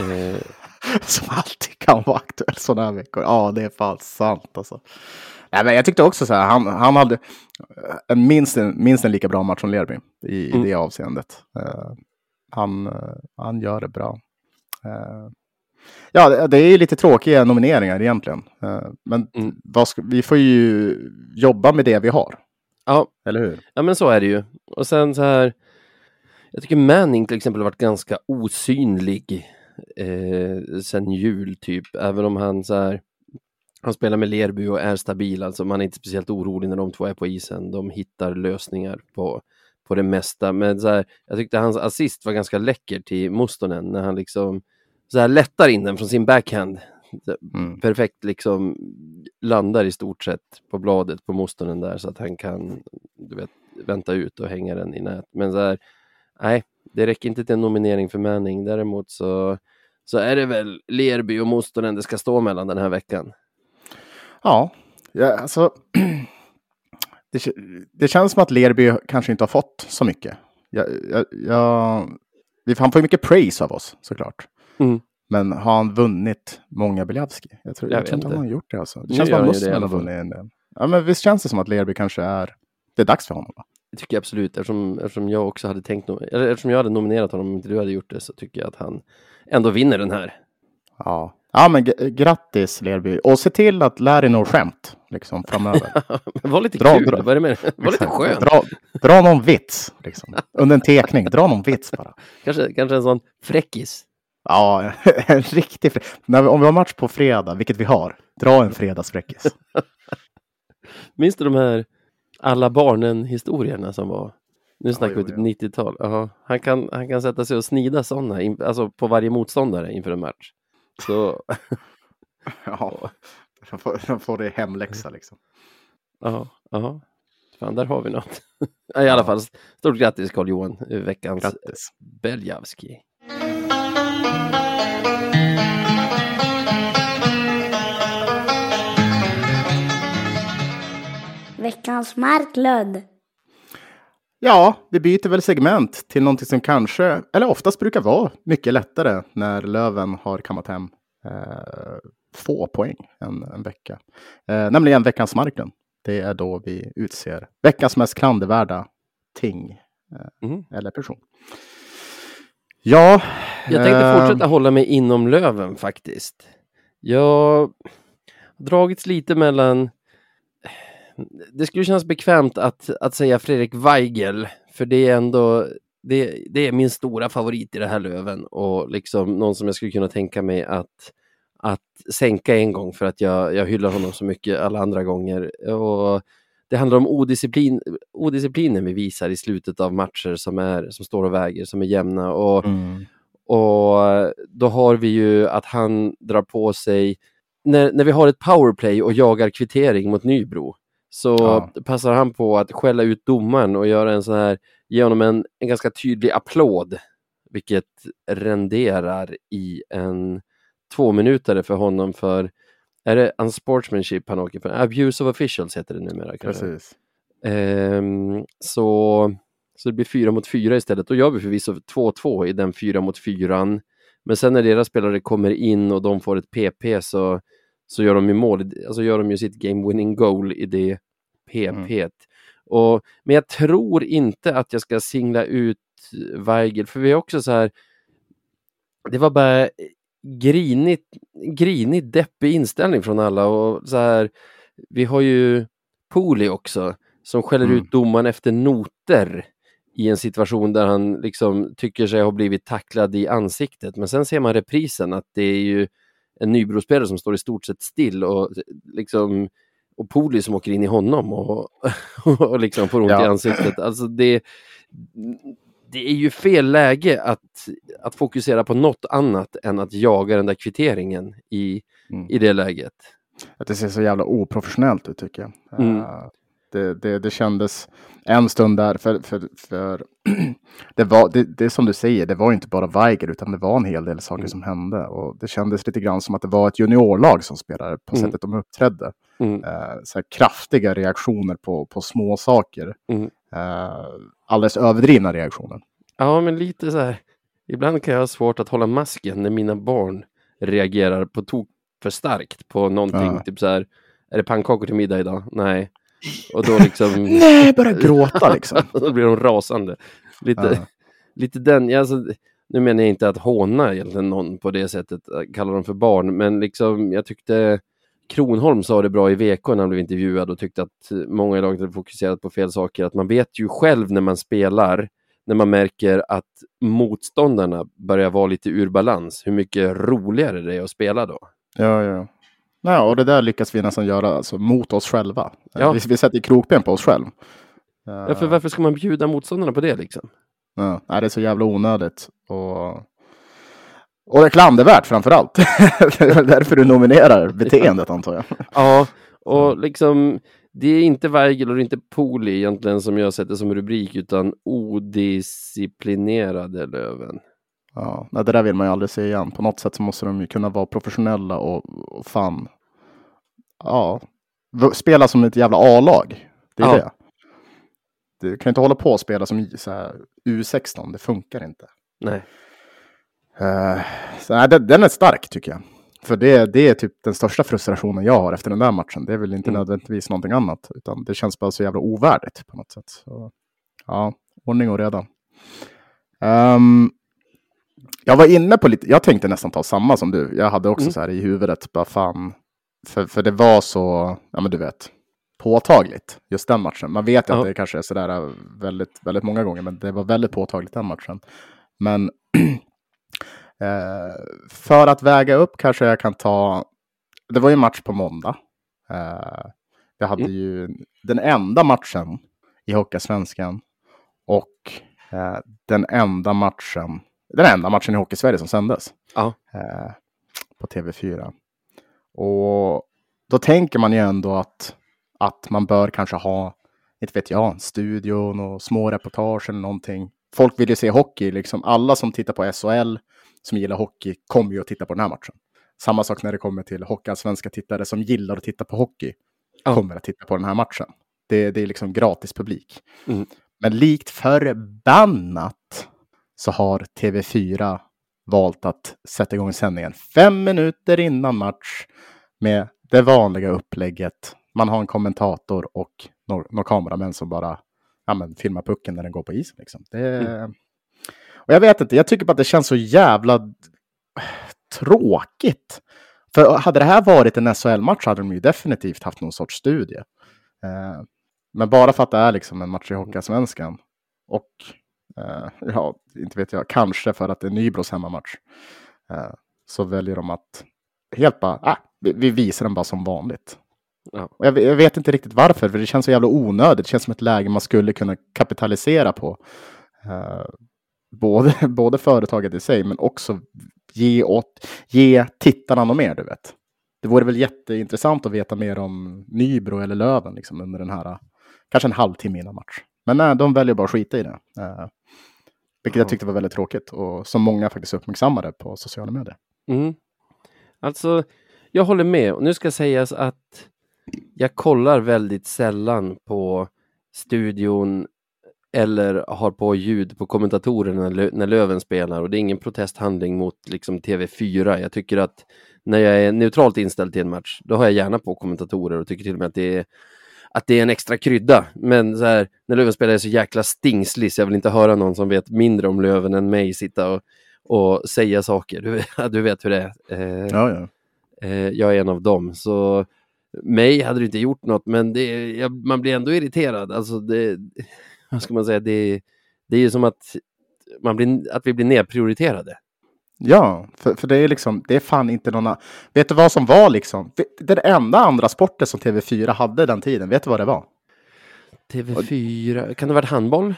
Eh, [LAUGHS] Som alltid kan vara aktuell sådana här veckor. Ja, det är fan sant alltså. Nej, men jag tyckte också så här, han, han hade eh, minst, en minst en lika bra match som Lerby i, i Mm. det avseendet. Eh, han, eh, han gör det bra. Eh, ja, det, det är lite tråkiga nomineringar egentligen. Eh, men Mm. ska, vi får ju jobba med det vi har, ja, eller hur? Ja men så är det ju. Och sen så här, jag tycker Manning till exempel har varit ganska osynlig eh, sen jul typ, även om han så här, han spelar med Lerby och är stabil, alltså man är inte speciellt orolig när de två är på isen. De hittar lösningar på, på det mesta. Men så här, jag tyckte hans assist var ganska läcker till Mustonen när han liksom så här lättar in den från sin backhand. Mm. Perfekt liksom landar i stort sett på bladet på Mustonen där så att han kan du vet, vänta ut och hänga den i nät. Men så här, nej, det räcker inte till en nominering för Manning. Däremot så, så är det väl Lerby och Mustonen det ska stå mellan den här veckan. Ja, ja alltså. [CLEARS THROAT] Det, det känns som att Lerby kanske inte har fått så mycket. Jag, jag, jag, han får ju mycket praise av oss såklart. Mm. Men har han vunnit många Biljavski? Jag tror, Jag jag tror inte han har gjort det. Alltså. Det Nu känns som att alla har vunnit en del. Ja, men visst känns det som att Lerby kanske är... Det är dags för honom. Va? Det tycker jag absolut, eftersom, eftersom jag också hade tänkt, eller eftersom jag hade nominerat honom, om inte du hade gjort det, så tycker jag att han ändå vinner den här. Ja. Ja, men grattis Lerby. Och se till att lära dig något skämt liksom, framöver. [LAUGHS] Var lite Dra- kul, dra. vad är det med Var lite skön. Dra, dra någon vits. Liksom. Under en tekning. Dra någon vits bara. Kanske, kanske en sån fräckis. Ja, [LAUGHS] en riktig vi, Om vi har match på fredag, vilket vi har, dra en fredagsfräckis. [LAUGHS] Minns du de här alla barnen-historierna som var? Nu snackar jo, vi typ ja. 90-tal. Jaha. Han, kan, han kan sätta sig och snida sådana, alltså på varje motståndare inför en match. Så, [LAUGHS] Ja, de får, de får det hemläxa liksom. ja, ja. Fan, där har vi något. [LAUGHS] I alla fall, stort grattis Carl-Johan, veckans Grattis. Beljavski. Veckans Marklund. Ja, vi byter väl segment till någonting som kanske, eller oftast brukar vara mycket lättare när Löven har kammat hem eh, få poäng en, en vecka. Eh, nämligen veckans Marklund. Det är då vi utser veckans mest klandervärda ting. eh, Mm. eller person. Ja. Jag tänkte eh, fortsätta hålla mig inom Löven faktiskt. Jag har dragits lite mellan... Det skulle kännas bekvämt att, att säga Fredrik Weigel, för det är ändå det, det är min stora favorit i det här Löven och liksom någon som jag skulle kunna tänka mig att, att sänka en gång för att jag, jag hyllar honom så mycket alla andra gånger. Och det handlar om odisciplin, odisciplinen vi visar i slutet av matcher som, är, som står och väger, som är jämna. Och, Mm. och då har vi ju att han drar på sig, när, när vi har ett powerplay och jagar kvittering mot Nybro, så Ja. passar han på att skälla ut domaren och göra en sån här, ge honom en, en ganska tydlig applåd, vilket renderar i en två minuter för honom för, är det unsportsmanship han åker för? Abuse of officials heter det numera kanske. Precis. Ehm, så, så det blir fyra mot fyra istället. Då gör vi förvisso 2-2 i den fyra mot fyran. Men sen när deras spelare kommer in och de får ett PP så, så gör de ju mål, alltså gör de ju sitt game winning goal i det PP. Och, men jag tror inte att jag ska singla ut Weigel, för vi har också så här, det var bara grinigt, grinig, deppig inställning från alla och så här, vi har ju Poli också som skäller Mm. ut domaren efter noter i en situation där han liksom tycker sig ha blivit tacklad i ansiktet. Men sen ser man reprisen att det är ju en Nybrospelare som står i stort sett still och liksom och Poli som åker in i honom och, [LAUGHS] och liksom får ont Ja. i ansiktet. Alltså det, det är ju fel läge att, att fokusera på något annat än att jaga den där kvitteringen i, Mm. i det läget. Att det ser så jävla oprofessionellt ut tycker jag. Mm. Eh, det, det, det kändes en stund där, för, för, för [CLEARS THROAT] det, var, det, det är som du säger, det var inte bara Weiger utan det var en hel del saker Mm. som hände. Och det kändes lite grann som att det var ett juniorlag som spelade på Mm. sättet de uppträdde. Mm. Eh, så kraftiga reaktioner på, på små saker. Mm. Eh, alldeles överdrivna reaktioner. Ja, men lite så här. Ibland kan jag ha svårt att hålla masken när mina barn reagerar på tok för starkt på någonting. Ja. Typ så här, är det pannkakor till middag idag? Nej. Och då liksom... [LAUGHS] Nej, börja gråta liksom. [LAUGHS] då blir de rasande. Lite, Ja. lite den, alltså, nu menar jag inte att håna egentligen någon på det sättet, äh, kalla dem för barn, men liksom jag tyckte Kronholm sa det bra i VK när han blev intervjuad och tyckte att många i laget hade fokuserat på fel saker, att man vet ju själv när man spelar, när man märker att motståndarna börjar vara lite ur balans, hur mycket roligare det är att spela då. Ja, ja. Nej, och det där lyckas vi nästan göra alltså, mot oss själva. Ja. Vi, vi sätter krokben på oss själv. Ja, för varför ska man bjuda motståndarna på det liksom? Ja, nej, det är så jävla onödigt. Och, och [LAUGHS] det är klandervärt framför allt. det är därför du nominerar beteendet antar jag. [LAUGHS] Ja, och liksom det är inte Weigel och det är inte Poli egentligen som jag sätter som rubrik utan odisciplinerade Löven. Ja, nej, det där vill man ju aldrig se igen. På något sätt så måste de ju kunna vara professionella och, och fan. Ja, spela som ett jävla A-lag. Det är Ja. det. Du kan ju inte hålla på och spela som här, U16. Det funkar inte. Nej. Eh, så, nej, den, den är stark tycker jag. För det, det är typ den största frustrationen jag har efter den där matchen. Det är väl inte Mm. nödvändigtvis någonting annat. Utan det känns bara så jävla ovärdigt på något sätt. Så, ja, ordning och reda. Ehm, jag var inne på lite, jag tänkte nästan ta samma som du. Jag hade också Mm. så här i huvudet, bara fan. För, för det var så, ja men du vet, påtagligt just den matchen. Man vet ju att det kanske är sådär väldigt, väldigt många gånger, men det var väldigt påtagligt den matchen. Men [CLEARS THROAT] eh, för att väga upp kanske jag kan ta, det var ju match på måndag. Eh, jag hade Mm. ju den enda matchen i Hockeysvenskan och eh, den enda matchen, den enda matchen i Hockeysverige som sändes Ja. eh, på TV4. Och då tänker man ju ändå att, att man bör kanske ha, inte vet jag, en studio, och små reportage eller någonting. Folk vill ju se hockey, liksom alla som tittar på SHL, som gillar hockey, kommer ju att titta på den här matchen. Samma sak när det kommer till hockeyallsvenska tittare som gillar att titta på hockey, Ja. kommer att titta på den här matchen. Det, det är liksom gratis publik. Mm. Men likt förbannat så har TV4 valt att sätta igång sändningen fem minuter innan match med det vanliga upplägget. Man har en kommentator och några, några kameramän som bara ja, men, filma pucken när den går på isen. Liksom. Det, mm. Och jag vet inte, jag tycker bara att det känns så jävla tråkigt. För hade det här varit en SHL-match hade de ju definitivt haft någon sorts studie. Eh, men bara för att det är liksom en match i Hockeyallsvenskan och ja, inte vet jag, kanske för att det är Nybros hemmamatch eh, så väljer de att helt bara, ah, vi, vi visar den bara som vanligt. Ja. Och jag, jag, vet inte riktigt varför, för det känns så jävla onödigt. Det känns som ett läge man skulle kunna kapitalisera på. Uh, både, [LAUGHS] både företaget i sig, men också ge, åt, ge tittarna något mer, du vet. Det vore väl jätteintressant att veta mer om Nybro eller Löven liksom, under den här, kanske en halvtimme innan match. Men nej, de väljer bara att skita i det. Uh, vilket jag tyckte var väldigt tråkigt och som många faktiskt uppmärksammade på sociala medier. Mm. Alltså, jag håller med. Och nu ska sägas att jag kollar väldigt sällan på studion eller har på ljud på kommentatorerna när Löven spelar och det är ingen protesthandling mot liksom TV4. Jag tycker att när jag är neutralt inställd till en match, då har jag gärna på kommentatorer och tycker till och med att det är att det är en extra krydda. Men så här, när Löven spelar är så jäkla stingslig så jag vill inte höra någon som vet mindre om Löven än mig sitta och, och säga saker. Du, [LAUGHS] du vet hur det är. Eh, ja, ja. Eh, jag är en av dem. Så mig hade det inte gjort något, men det, jag, man blir ändå irriterad. Alltså det, vad ska man säga, det, det är ju som att, man blir, att vi blir nedprioriterade. Ja, för, för det är liksom, det är fan inte någon... Vet du vad som var liksom? Det enda andra sporten som TV4 hade den tiden. Vet du vad det var? TV4, kan det ha varit handboll?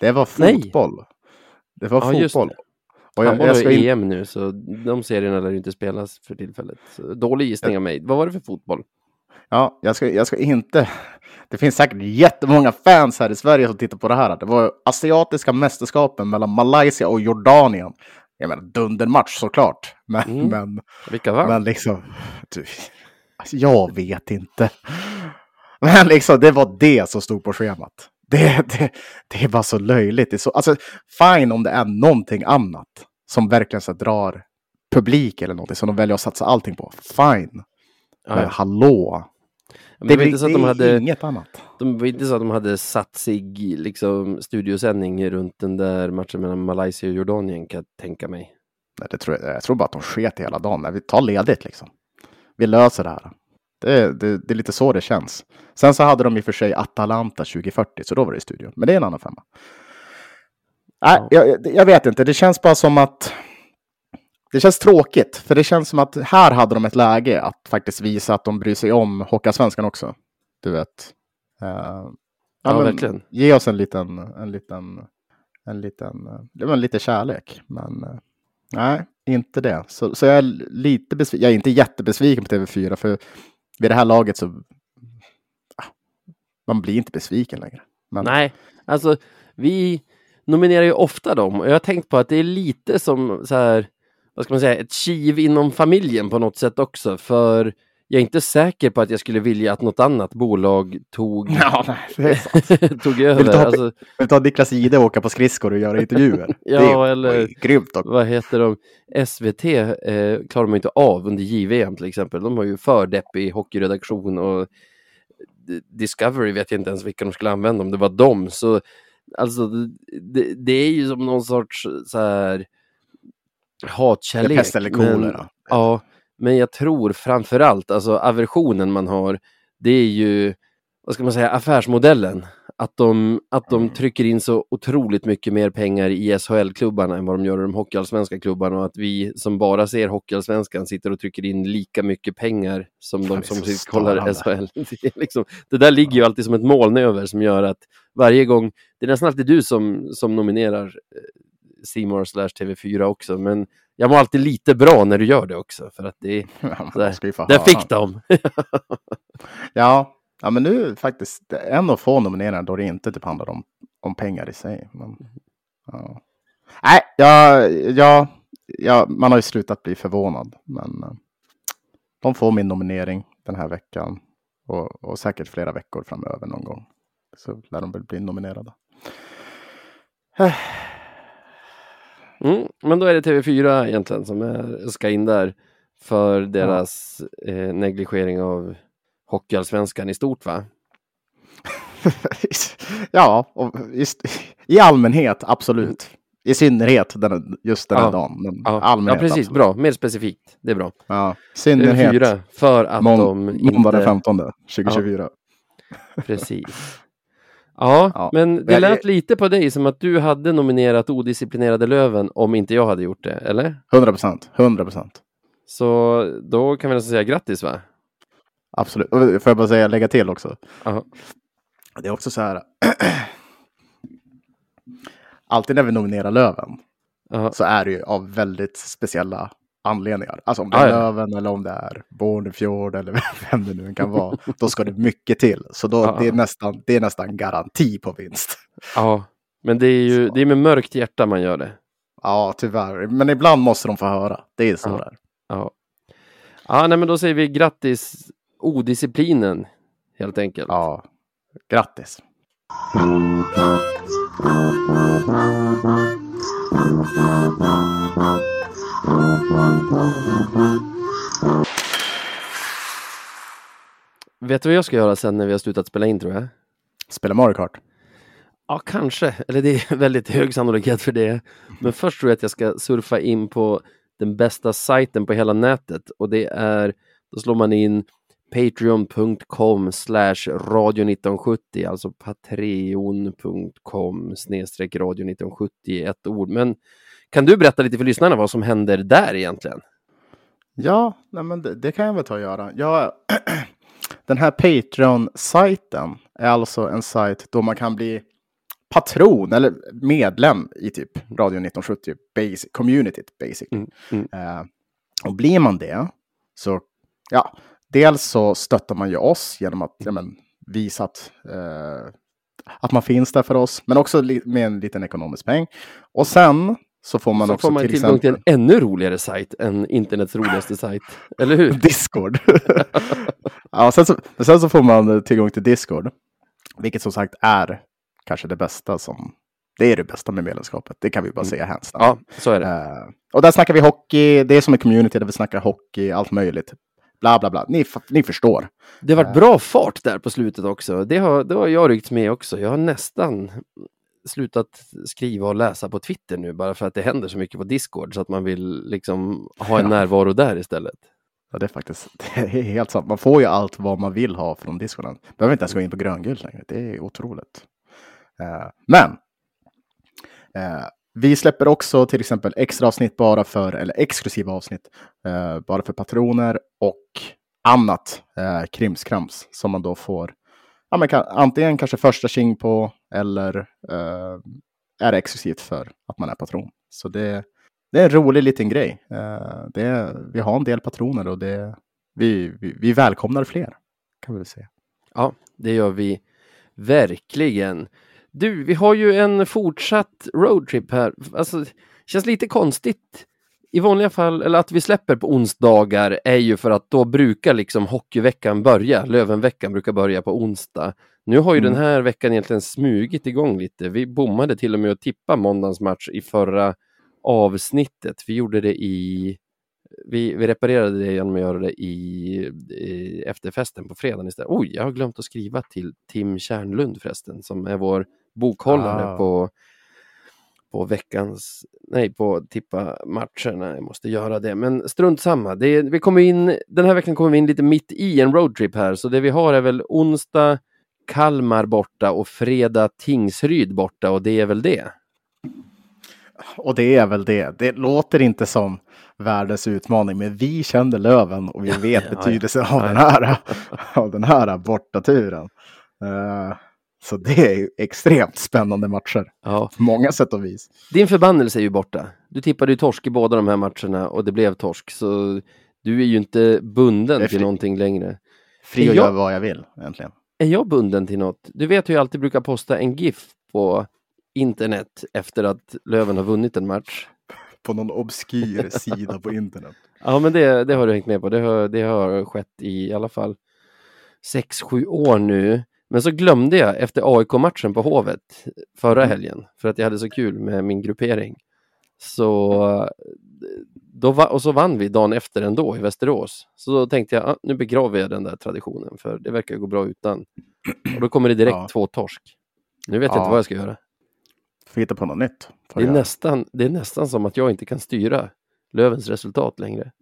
Det var fotboll. Nej. Det var ja, fotboll. Och jag, jag ska in... EM nu, så de serierna lär inte spelas för tillfället. Så dålig gissning av mig. Vad var det för fotboll? Ja, jag ska, jag ska inte... Det finns säkert jättemånga fans här i Sverige som tittar på det här. Det var asiatiska mästerskapen mellan Malaysia och Jordanien. Jag menar dundermatch såklart. Men, mm. men, Vilka var? Men liksom... Du, alltså, jag vet inte. Men liksom, det var det som stod på schemat. Det, det, det är bara så löjligt. Det är så, alltså, fine om det är någonting annat som verkligen så drar publik eller någonting som de väljer att satsa allting på. Fine. Men hallå, men det, det var hade, inget annat. De var inte så att de hade satt sig liksom studiosändning runt den där matchen mellan Malaysia och Jordanien kan jag tänka mig. Nej, det tror jag, jag tror bara att de sket hela dagen. Nej, vi tar ledigt liksom. Vi löser det här. Det, det, det, är lite så det känns. Sen så hade de i och för sig Atalanta 2040, så då var det i studion. Men det är en annan femma. Nej, ja. jag, jag vet inte. Det känns bara som att det känns tråkigt, för det känns som att här hade de ett läge att faktiskt visa att de bryr sig om Hockeyallsvenskan också. Du vet. Ja, ja verkligen. Ge oss en liten, en liten, en liten, det var lite kärlek. Men uh, nej, inte det. Så, så jag är lite besviken. Jag är inte jättebesviken på TV4, för vid det här laget så ah, man blir inte besviken längre. Men... Nej, alltså vi nominerar ju ofta dem och jag har tänkt på att det är lite som så här vad ska man säga, ett kiv inom familjen på något sätt också. För jag är inte säker på att jag skulle vilja att något annat bolag tog, ja, [LAUGHS] tog över. Vill du ta, alltså, vill ta Niklas Ide och åka på skridskor och göra intervjuer? [LAUGHS] ja, är, eller grymt. Också. vad heter de? SVT eh, klarar man inte av under JVM till exempel. De har ju för deppig hockeyredaktion och Discovery vet jag inte ens vilka de skulle använda om det var dem. Så alltså, det, det är ju som någon sorts så här hatkärlek. Pest eller kolera. Ja, men jag tror framförallt, alltså aversionen man har, det är ju, vad ska man säga, affärsmodellen. Att de, att de mm. trycker in så otroligt mycket mer pengar i SHL-klubbarna än vad de gör i de hockeyallsvenska klubbarna och att vi som bara ser hockeyallsvenskan sitter och trycker in lika mycket pengar som de som kollar SHL. [LAUGHS] Det, liksom, det där ligger ju alltid som ett moln över som gör att varje gång, det är nästan alltid du som, som nominerar eh, Simor slash TV4 också, men jag mår alltid lite bra när du gör det också, för att det, [LAUGHS] ja, där, där fick de. [LAUGHS] [LAUGHS] ja, ja, men nu faktiskt en av få nomineringar då det inte typ handlar om, om pengar i sig. Men, ja. Nej, ja, ja, ja, man har ju slutat bli förvånad, men uh, de får min nominering den här veckan och, och säkert flera veckor framöver någon gång. Så lär de väl bli nominerade. [SIGHS] Mm, men då är det TV4 egentligen som är, ska in där för deras ja. eh, negligering av Hockeyallsvenskan i stort va? [LAUGHS] Ja, i, i allmänhet absolut. I synnerhet den, just den här Ja. dagen. Men Ja, ja allmänhet, precis. absolut. Bra. Mer specifikt. Det är bra. Ja, synnerhet. fyra för att Mån- de Måndag den inte... 15, 2024. Precis. [LAUGHS] Ja, Ja. men det lät lite på dig som att du hade nominerat Odisciplinerade Löven om inte jag hade gjort det, eller? 100 procent. 100 procent. Så då kan vi nästan säga grattis va? Absolut. Får jag bara säga, lägga till också. Ja. Det är också så här. [CLEARS THROAT] Alltid när vi nominerar Löven Ja, så är det ju av väldigt speciella anledningar. Alltså om det är Ja, ja. Löven eller om det är Bornefjord eller [LAUGHS] vem det nu kan [LAUGHS] vara. Då ska det mycket till. Så då, Ja, det, är ja. nästan, det är nästan garanti på vinst. [LAUGHS] ja. men det är ju Så. det är med mörkt hjärta man gör det. Ja, tyvärr. Men ibland måste de få höra. Det är så Ja. där. Ja, ja nej, men då säger vi grattis odisciplinen helt enkelt. Ja, grattis. Vet du vad jag ska göra sen när vi har slutat spela in tror jag? Spela Mario Kart. Ja, kanske. Eller det är [LAUGHS] väldigt hög sannolikhet för det. Men först tror jag att jag ska surfa in på den bästa sajten på hela nätet och det är, då slår man in patreon.com slash radio 1970, alltså patreon.com snedstreck radio 1970 i ett ord. Men kan du berätta lite för lyssnarna vad som händer där egentligen? Ja, nej men det, det kan jag väl ta och göra. Ja, [CLEARS THROAT] den här Patreon-sajten är alltså en sajt då man kan bli patron eller medlem i typ Radio 1970 basic, communityt basically. Mm, mm. Eh, och blir man det så, ja, dels så stöttar man ju oss genom att ja, men, visa att, eh, att man finns där för oss, men också med en liten ekonomisk peng. Och sen så får man Så också får man till tillgång till en ännu roligare sajt än internets roligaste sajt. Eller hur? [LAUGHS] Discord. [LAUGHS] ja, sen så, sen så får man tillgång till Discord. Vilket som sagt är kanske det bästa som... Det är det bästa med medlemskapet. Det kan vi bara säga hands down. Ja, så är det. Eh, och där snackar vi hockey. Det är som en community där vi snackar hockey, allt möjligt. Bla, bla, bla. Ni, ni förstår. Det har varit bra fart där på slutet också. Det har, det har jag ryckt med också. Jag har nästan slutat skriva och läsa på Twitter nu bara för att det händer så mycket på Discord så att man vill liksom ha en närvaro där istället. Ja, det är faktiskt [LAUGHS] det är helt sant. Man får ju allt vad man vill ha från Discorden. Behöver inte ens gå in på gröngult längre. Det är otroligt. Eh, men eh, vi släpper också till exempel extra avsnitt bara för, eller exklusiva avsnitt, eh, bara för patroner och annat eh, krimskrams som man då får ja, men kan, antingen kanske första tjing på eller eh, är det exklusivt för att man är patron. Så det, det är en rolig liten grej. Eh, det vi har en del patroner och det, vi, vi, vi välkomnar fler. Kan vi väl säga. Ja, det gör vi verkligen. Du, vi har ju en fortsatt roadtrip här. Alltså, känns lite konstigt. I vanliga fall, eller att vi släpper på onsdagar är ju för att då brukar liksom hockeyveckan börja. Lövenveckan brukar börja på onsdag. Nu har ju Mm. den här veckan egentligen smugit igång lite. Vi bommade till och med att tippa måndagens match i förra avsnittet. Vi gjorde det i vi, vi reparerade det genom att göra det i, i efterfesten på fredagen istället. Oj, jag har glömt att skriva till Tim Kärnlund förresten, som är vår bokhållare Ah. på, på veckans, nej, på tippa matcherna. Jag måste göra det, men strunt samma. Det, vi kommer in, den här veckan kommer vi in lite mitt i en roadtrip här, så det vi har är väl onsdag Kalmar borta och fredag Tingsryd borta och det är väl det. Och det är väl det. Det låter inte som världens utmaning, men vi kände Löven och vi [LAUGHS] vet ja. betydelsen av, Ja, den här, [LAUGHS] av den här bortaturen. Eh, så det är ju extremt spännande matcher Ja. på många sätt och vis. Din förbannelse är ju borta. Du tippade ju torsk i båda de här matcherna och det blev torsk. Så du är ju inte bunden till någonting längre. Fri att göra vad jag vill egentligen. Är jag bunden till något? Du vet hur jag alltid brukar posta en GIF på internet efter att Löven har vunnit en match. [LAUGHS] På någon obskyr sida på internet. [LAUGHS] Ja, men det, det har du hängt med på. Det har, det har skett i, i alla fall 6-7 år nu. Men så glömde jag efter AIK-matchen på Hovet förra helgen för att jag hade så kul med min gruppering. Så då va, och så vann vi dagen efter ändå i Västerås. Så då tänkte jag, ah, nu begraver jag den där traditionen för det verkar gå bra utan. Och då kommer det direkt Ja. två torsk. Nu vet jag Ja. inte vad jag ska göra. Får hitta på något nytt. Det är, jag. nästan, det är nästan som att jag inte kan styra Lövens resultat längre.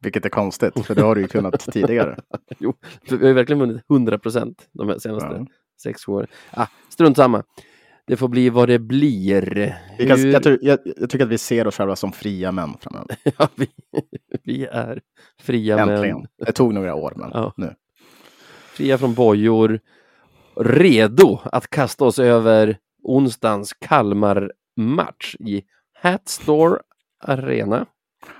Vilket är konstigt, för det har du ju kunnat [LAUGHS] tidigare. Jo, vi har ju verkligen vunnit 100 procent de senaste Ja. sex åren. Ah, strunt samma. Det får bli vad det blir. Kan, jag, tror- jag, jag tycker att vi ser oss själva som fria män framöver. [LAUGHS] Ja, vi, vi är fria Äntligen. män. Det tog några år, men Ja. nu. Fria från bojor. Redo att kasta oss över onsdagens Kalmar-match i Hatstore Arena.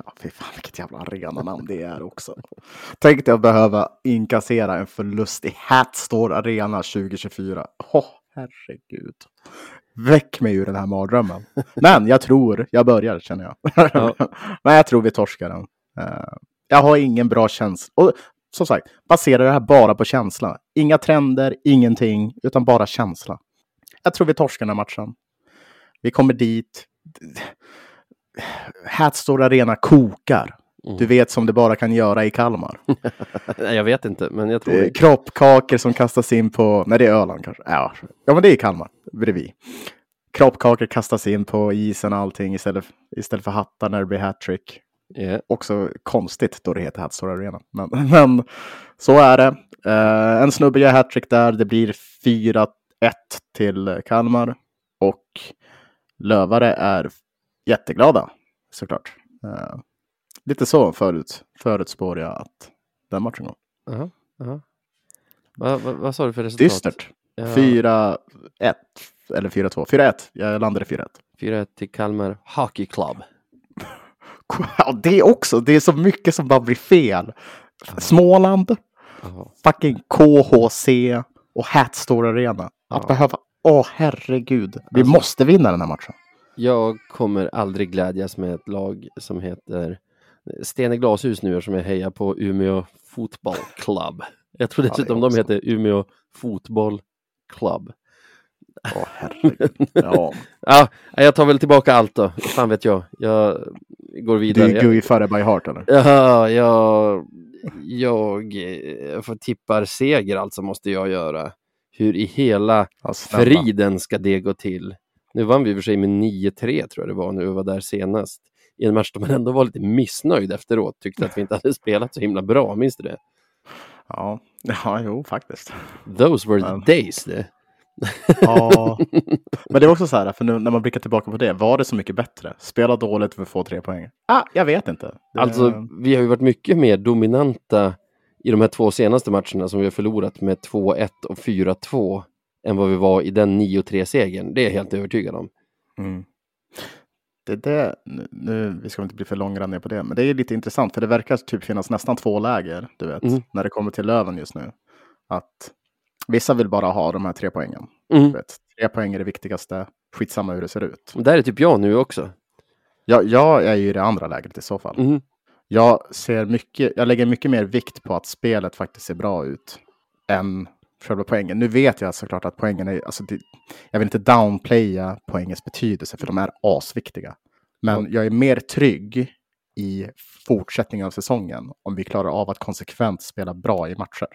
Ja, fy fan vilket jävla arenanamn det är också. Tänk dig att behöva inkassera en förlust i Hatstore Arena 2024. Åh, herregud. Väck mig ur den här mardrömmen. Men jag tror, jag börjar känner jag. Ja. [LAUGHS] Men jag tror vi torskar den. Eh, jag har ingen bra känsla. Och som sagt, basera det här bara på känsla. Inga trender, ingenting, utan bara känsla. Jag tror vi torskar den här matchen. Vi kommer dit. Hatstore Arena kokar. Mm. Du vet som det bara kan göra i Kalmar. [LAUGHS] Jag vet inte, men jag tror Det kroppkakor som kastas in på, nej det är Öland kanske. Ja, ja men det är i Kalmar, bredvid. Kroppkakor kastas in på isen och allting istället, istället för hattar när det blir hattrick. Ja. Också konstigt då det heter Hatstore Arena. Men, [LAUGHS] men så är det. Eh, en snubbe gör hattrick där. Det blir 4-1 till Kalmar. Och Lövare är jätteglada såklart. Eh, lite så förut, förutspår jag att den matchen går. Aha. Va, va, vad sa du för resultat? Dystert. Ja, 4-1 eller 4-2. 4-1. Jag landade 4-1. 4-1 till Kalmar Hockey Club. [LAUGHS] Ja, det också. Det är så mycket som bara blir fel. Småland, Jaha. fucking KHC och Hatstore Arena. Att behöva... Åh, herregud. Vi Alltså- måste vinna den här matchen. Jag kommer aldrig glädjas med ett lag som heter Sten i glashus nu som jag hejar på Umeå Fotboll Club. Jag tror det dessutom de också. heter Umeå Fotboll Club. Åh. Ja, [LAUGHS] Ja, jag tar väl tillbaka allt då. Fan vet jag. Jag går du vidare. är Guifare by heart, eller? Ja, jag, jag eh, får tippar seger alltså måste jag göra. Hur i hela Ja, friden ska det gå till? Nu vann vi i och för sig med 9-3 tror jag det var när vi var där senast. I en match där man ändå var lite missnöjd efteråt. Tyckte att vi inte hade spelat så himla bra, minns du det? Ja. [LAUGHS] ja, jo, faktiskt. Those were the days det. Ja, [LAUGHS] men det är också så här, för nu när man blickar tillbaka på det, var det så mycket bättre? Spela dåligt för att få tre poäng? Ah, jag vet inte. Det... Alltså, vi har ju varit mycket mer dominanta i de här två senaste matcherna som vi har förlorat med 2-1 och 4-2 än vad vi var i den 9-3-segern. Det är jag helt övertygad om. Mm. Det är det, nu, vi ska inte bli för långrandiga på det, men det är lite intressant för det verkar typ finnas nästan två läger, du vet, Mm. när det kommer till Löven just nu. Att vissa vill bara ha de här tre poängen. Mm. Vet. Tre poäng är det viktigaste, skitsamma hur det ser ut. Och Där är typ jag nu också. Jag, jag är ju i det andra lägret i så fall. Mm. Jag, ser mycket, jag lägger mycket mer vikt på att spelet faktiskt ser bra ut än själva poängen. Nu vet jag såklart att poängen är, alltså det, jag vill inte downplaya poängens betydelse för de är asviktiga. Men jag är mer trygg i fortsättningen av säsongen om vi klarar av att konsekvent spela bra i matcher.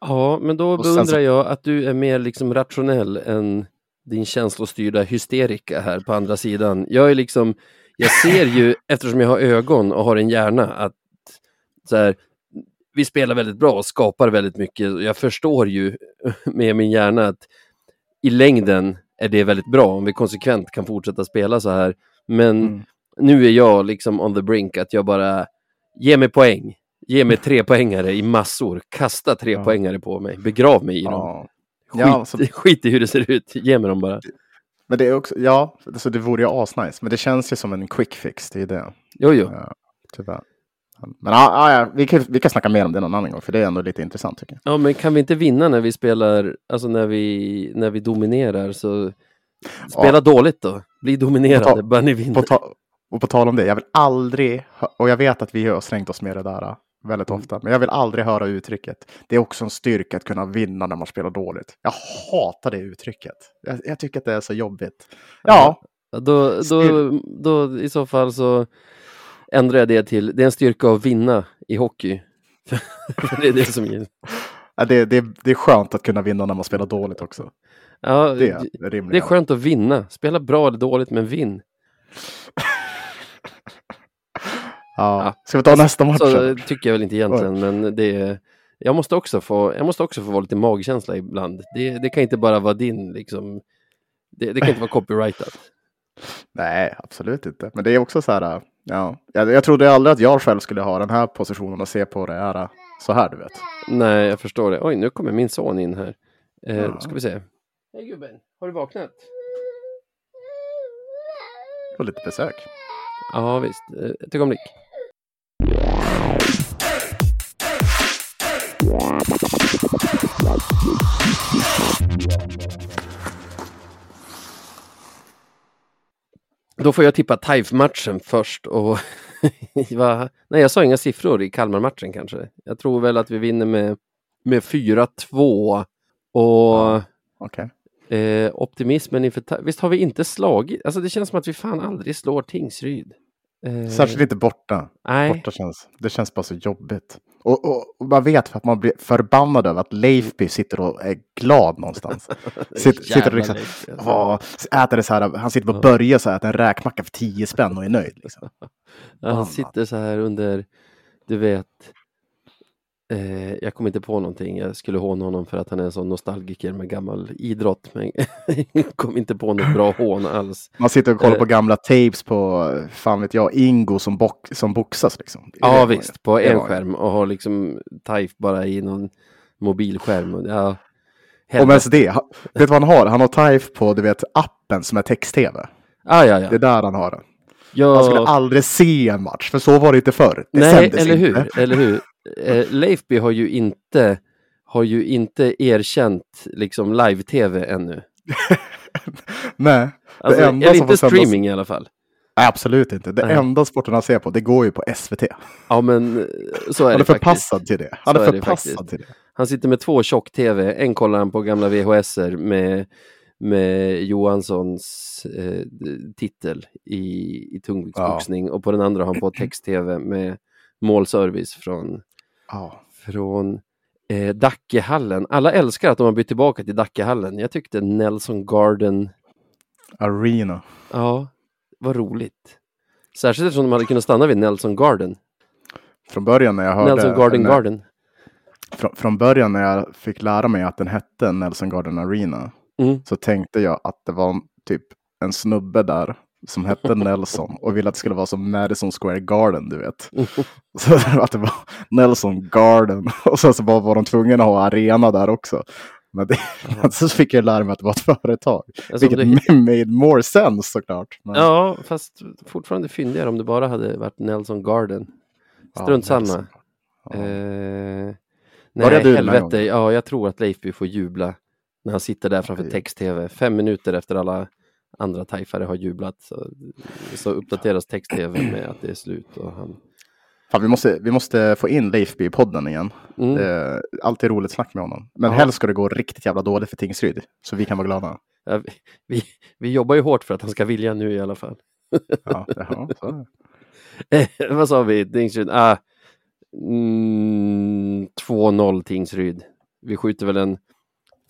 Ja, men då beundrar så- jag att du är mer liksom rationell än din känslostyrda hysterika här på andra sidan. Jag är liksom, jag ser ju, [LAUGHS] eftersom jag har ögon och har en hjärna, att så här, vi spelar väldigt bra och skapar väldigt mycket. Jag förstår ju [LAUGHS] med min hjärna att i längden är det väldigt bra om vi konsekvent kan fortsätta spela så här. Men Mm. nu är jag liksom on the brink att jag bara, ge mig poäng. Ge mig tre [LAUGHS] poängare i massor. Kasta tre Ja. poängare på mig. Begrav mig i dem. Ja. Skit, Ja, så- [LAUGHS] skit i hur det ser ut. Ge mig dem bara. Men det är också, ja, så det vore ju asnice. Men det känns ju som en quick fix, det är det. Jo, jo. Ja, tyvärr. Men ja, ja, ja, vi, kan, vi kan snacka mer om det någon annan gång, för det är ändå lite intressant tycker jag. Ja, men kan vi inte vinna när vi spelar, alltså när vi, när vi dominerar så spela dåligt då. Bli dominerade, bara ni vinner. På ta, och på tal om det, jag vill aldrig, och jag vet att vi har slängt oss med det där äh, väldigt Mm. ofta, men jag vill aldrig höra uttrycket. Det är också en styrka att kunna vinna när man spelar dåligt. Jag hatar det uttrycket. Jag, jag tycker att det är så jobbigt. Ja, Ja, Då, då, Styr- då i så fall så ändrar jag det till, det är en styrka att vinna i hockey. [LAUGHS] Det är det som ger. ja, det, det, det är skönt att kunna vinna när man spelar dåligt också. Ja, Det är rimliga. det är skönt att vinna. Spela bra eller dåligt, men vinn. [LAUGHS] Ja. Ska vi ta nästa match? Så tycker jag väl inte egentligen, men det är, jag, måste också få, jag måste också få vara lite magkänsla ibland. Det, det kan inte bara vara din, liksom, det, det kan inte vara [LAUGHS] copyrightat. Nej, absolut inte. Men det är också så här, ja. Jag, jag trodde aldrig att jag själv skulle ha den här positionen och se på det här så här, du vet. Nej, jag förstår det. Oj, nu kommer min son in här. Eh, Ja. Ska vi se. Hej gubben, har du vaknat? Och lite besök. Ja, visst. Eh, Ett ögonblick. Då får jag tippa TIFE-matchen först. Och? [LAUGHS] Nej, jag sa inga siffror i Kalmar-matchen kanske. Jag tror väl att vi vinner med, med 4-2. Och Okej. Eh, optimismen inför... Visst har vi inte slagit? Alltså det känns som att vi fan aldrig slår Tingsryd. Eh, Särskilt inte borta. Nej, Borta känns, det känns bara så jobbigt. Och, och, och man vet för att man blir förbannad över att Leifby sitter och är glad någonstans. [LAUGHS] Sitter, sitter och liksom, alltså. åh, äter det så här, han sitter på. Börje så här, äter en räkmacka för 10 spänn och är nöjd. Liksom. [LAUGHS] Ja, han sitter så här under, du vet, eh, jag kom inte på någonting. Jag skulle håna honom för att han är en sån nostalgiker med gammal idrott, men jag [LAUGHS] kom inte på något bra hån alls. Man sitter och kollar Eh. på gamla tapes på, fan vet jag, Ingo som, bock, som boxas. Liksom. Ja visst, på en skärm och har liksom TIFE bara i någon mobilskärm. Och, ja, helvete. mest det, vet du vad han har? Han har TIFE på du vet, appen som är text-tv. ah, ja, ja. Det är där han har den. ja. Han skulle aldrig se en match, för så var det inte förr. Det Nej, eller inte. hur? Eller hur? Eh, Leifby har ju inte har ju inte erkänt liksom live-tv ännu. [LAUGHS] Nej, Alltså, det enda eller som inte sändas- streaming i alla fall. Nej, absolut inte. Det Nej. enda sporten han ser på, det går ju på SVT. Ja, men eh, så är Han är det faktiskt. förpassad till det. Han Så är är förpassad faktiskt. till det. Han sitter med två tjock-tv. En kollar han på gamla VHSer med, med Johanssons eh, titel i, i tungviktsboxning och på den andra har han på text-tv med målservice från Ja. från eh, Dackehallen. Alla älskar att de har bytt tillbaka till Dackehallen. Jag tyckte Nelson Garden, Arena. ja, var roligt. Särskilt eftersom de hade kunnat stanna vid Nelson Garden. Från början när jag hörde... Nelson Garden när, Garden. Från, från början när jag fick lära mig att den hette Nelson Garden Arena Mm. så tänkte jag att det var typ en snubbe där som hette [LAUGHS] Nelson och ville att det skulle vara som Madison Square Garden, du vet. [LAUGHS] Så [LAUGHS] att det var Nelson Garden och sen så bara var de tvungna att ha arena där också. Men det, så fick jag lära mig att det var ett företag. Alltså, Vilket det- made more sense såklart. Men, Ja, fast fortfarande fyndigare om det bara hade varit Nelson Garden. ja, Strunt samma. Nelson. Ja. Eh, nej, du helvete. Ja, jag tror att Leifby får jubla när han sitter där framför text-tv. Fem minuter efter alla andra tajfare har jublat så, så uppdateras text-tv med att det är slut. Och han, Fan, vi, måste, vi måste få in Leifby i podden igen. mm. Det är alltid roligt snack med honom. Men Ja. helst ska det gå riktigt jävla dåligt för Tingsryd. Så vi kan vara glada. ja, vi, vi, vi jobbar ju hårt för att han ska vilja nu i alla fall. Ja, det, ja, så. Eh, vad sa vi? Tingsryd? Ah, mm, 2-0 Tingsryd. Vi skjuter väl en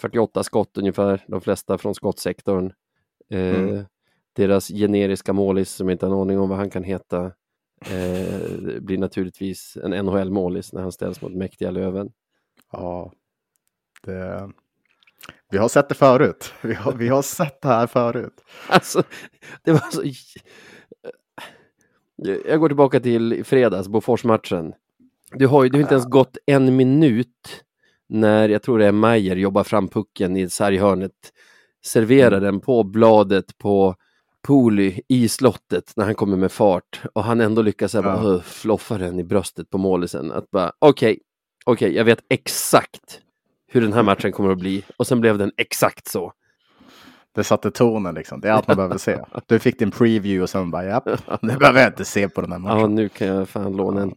48 skott ungefär, de flesta från skottsektorn. Eh, Mm. Deras generiska målis, som jag inte har en aning om vad han kan heta, eh, blir naturligtvis en NHL-målis när han ställs mot mäktiga Löven. Ja, det... Vi har sett det förut. [LAUGHS] Vi har, vi har sett det här förut. Alltså, det var så... Jag går tillbaka till fredags, Bofors-matchen. Du har ju det har inte ens gått en minut när, jag tror det är Majer, jobbar fram pucken i sarghörnet, serverar den på bladet på Poli i slottet när han kommer med fart och han ändå lyckas Ja. bara, floffa den i bröstet på målisen. Att bara, okej, okej, jag vet exakt hur den här matchen kommer att bli och sen blev den exakt så. Det satte tonen liksom. Det är allt man behöver se. [LAUGHS] Du fick din preview och sen bara, japp, nu behöver jag inte se på den här Ja, matchen. nu kan jag fan låna en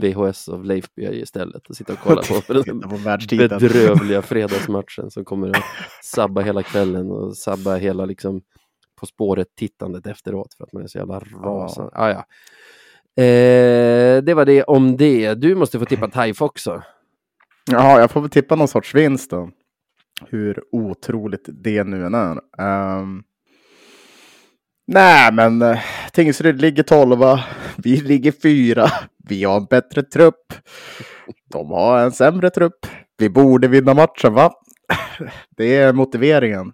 VHS av Leifby istället och sitta och kolla [LAUGHS] på den på världstiteln. bedrövliga fredagsmatchen som kommer att sabba hela kvällen och sabba hela liksom På spåret-tittandet efteråt för att man är så jävla rasande. Ah, ja. eh, det var det om det. Du måste få tippa TIFE också. Ja, jag får väl tippa någon sorts vinst då. Hur otroligt det nu än är. Um, nej, men uh, Tingsryd ligger tolva. Vi ligger fyra. Vi har en bättre trupp. De har en sämre trupp. Vi borde vinna matchen, va? [LAUGHS] Det är motiveringen.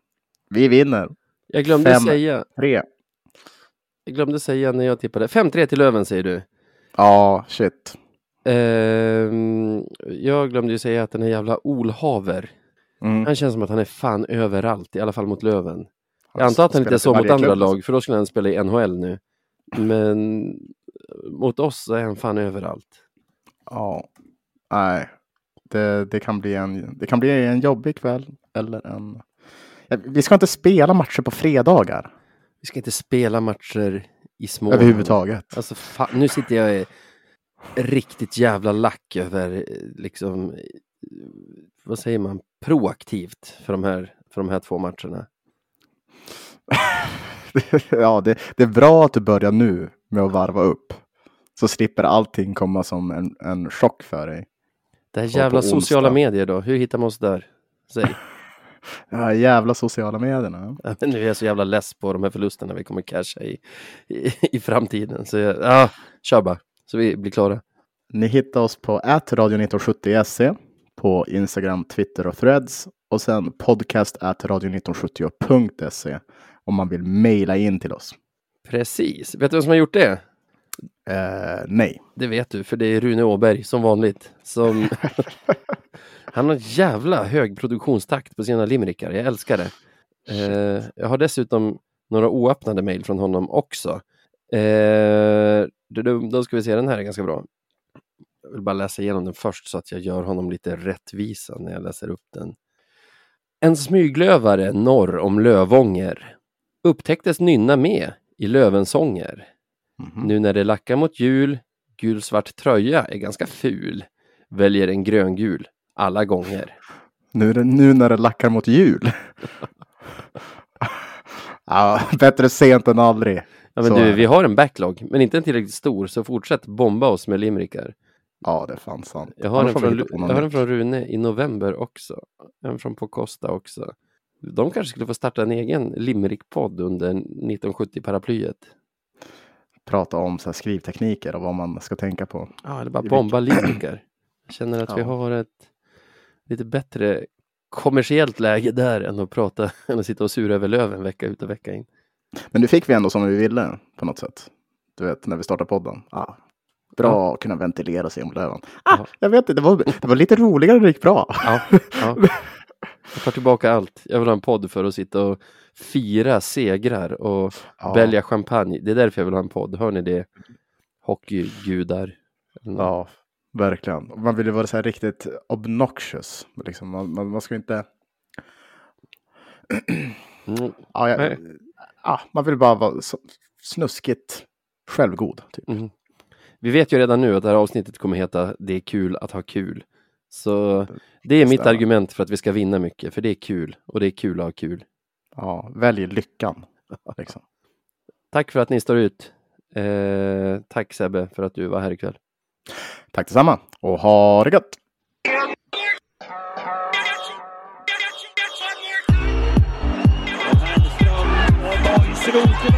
Vi vinner. Jag glömde Fem. säga, Tre. jag glömde säga när jag tippade. 5-3 till Löven säger du. Ja, shit. Ehm, jag glömde ju säga att den här jävla Olhaver, Mm. han känns som att han är fan överallt, i alla fall mot Löven. Jag antar att han inte är så mot andra lag, för då skulle han spela i NHL nu. Men mot oss så är han fan överallt. Ja, nej. Det, det, kan bli en, det kan bli en jobbig kväll. Eller en... Vi ska inte spela matcher på fredagar Vi ska inte spela matcher i Småland. överhuvudtaget. Alltså, fan, nu sitter jag i riktigt jävla lack över, eh, liksom, eh, vad säger man, proaktivt för de här, för de här två matcherna. [LAUGHS] ja, det, det är bra att du börjar nu med att varva upp. Så slipper allting komma som en, en chock för dig. Det här jävla sociala medier då, hur hittar man oss där? Säg. [LAUGHS] Ja, jävla sociala medierna. Ja, men Nu är jag så jävla less på de här förlusterna vi kommer casha i, i, i framtiden. Så jag, ja, kör bara, så vi blir klara. Ni hittar oss på radio1970se på Instagram, Twitter och Threads. Och sen podcast radio1970.se om man vill mejla in till oss. Precis. Vet du vem som har gjort det? Eh, nej. Det vet du, för det är Rune Åberg som vanligt. Som... [LAUGHS] Han har jävla hög produktionstakt på sina limerickar. Jag älskar det. Eh, jag har dessutom några oöppnade mejl från honom också. Eh, då, då ska vi se, den här är ganska bra. Jag vill bara läsa igenom den först så att jag gör honom lite rättvisa när jag läser upp den. En smyglövare norr om Lövånger upptäcktes nynna med i Lövensånger. Mhm. Nu när det lackar mot jul, gulsvart tröja är ganska ful. Väljer en gröngul alla gånger. Nu, det- nu när det lackar mot jul. [LAUGHS] ja, bättre sent än aldrig. Ja, men Så du, vi har en backlog, men inte en tillräckligt stor, så fortsätt bomba oss med limerickar. Ja, det är fan sant. Jag har, Annars en vi från, jag har en från Rune i november också. En från Pocosta också. De kanske skulle få starta en egen limerick-podd under 1970-paraplyet. Prata om så här skrivtekniker och vad man ska tänka på. Ja, eller bara bomba limerickar. Jag känner att vi [CLEARS THROAT] Ja. har ett lite bättre kommersiellt läge där än att prata, [LAUGHS] än att sitta och sura över löven vecka ut och vecka in. Men nu fick vi ändå som vi ville på något sätt. Du vet, när vi startade podden. Ja. Bra att kunna ventilera sig om löven. Ah, Ja. Jag vet inte, det var, det var lite roligare när det gick bra. Ja, ja. Jag tar tillbaka allt. Jag vill ha en podd för att sitta och fira segrar och Ja. välja champagne. Det är därför jag vill ha en podd. Hör ni det? Hockeygudar. Ja, verkligen. Man vill ju vara så här riktigt obnoxious. Liksom. Man, man, man ska inte... Mm. Ja, jag, ja, man vill bara vara snuskigt självgod. Typ. Mm. Vi vet ju redan nu att det här avsnittet kommer heta Det är kul att ha kul. Så det är mitt argument för att vi ska vinna mycket, för det är kul och det är kul att ha kul. Ja, välj lyckan. Liksom. [LAUGHS] Tack för att ni står ut. Eh, tack Sebbe för att du var här ikväll. Tack detsamma och ha det gött! Thank.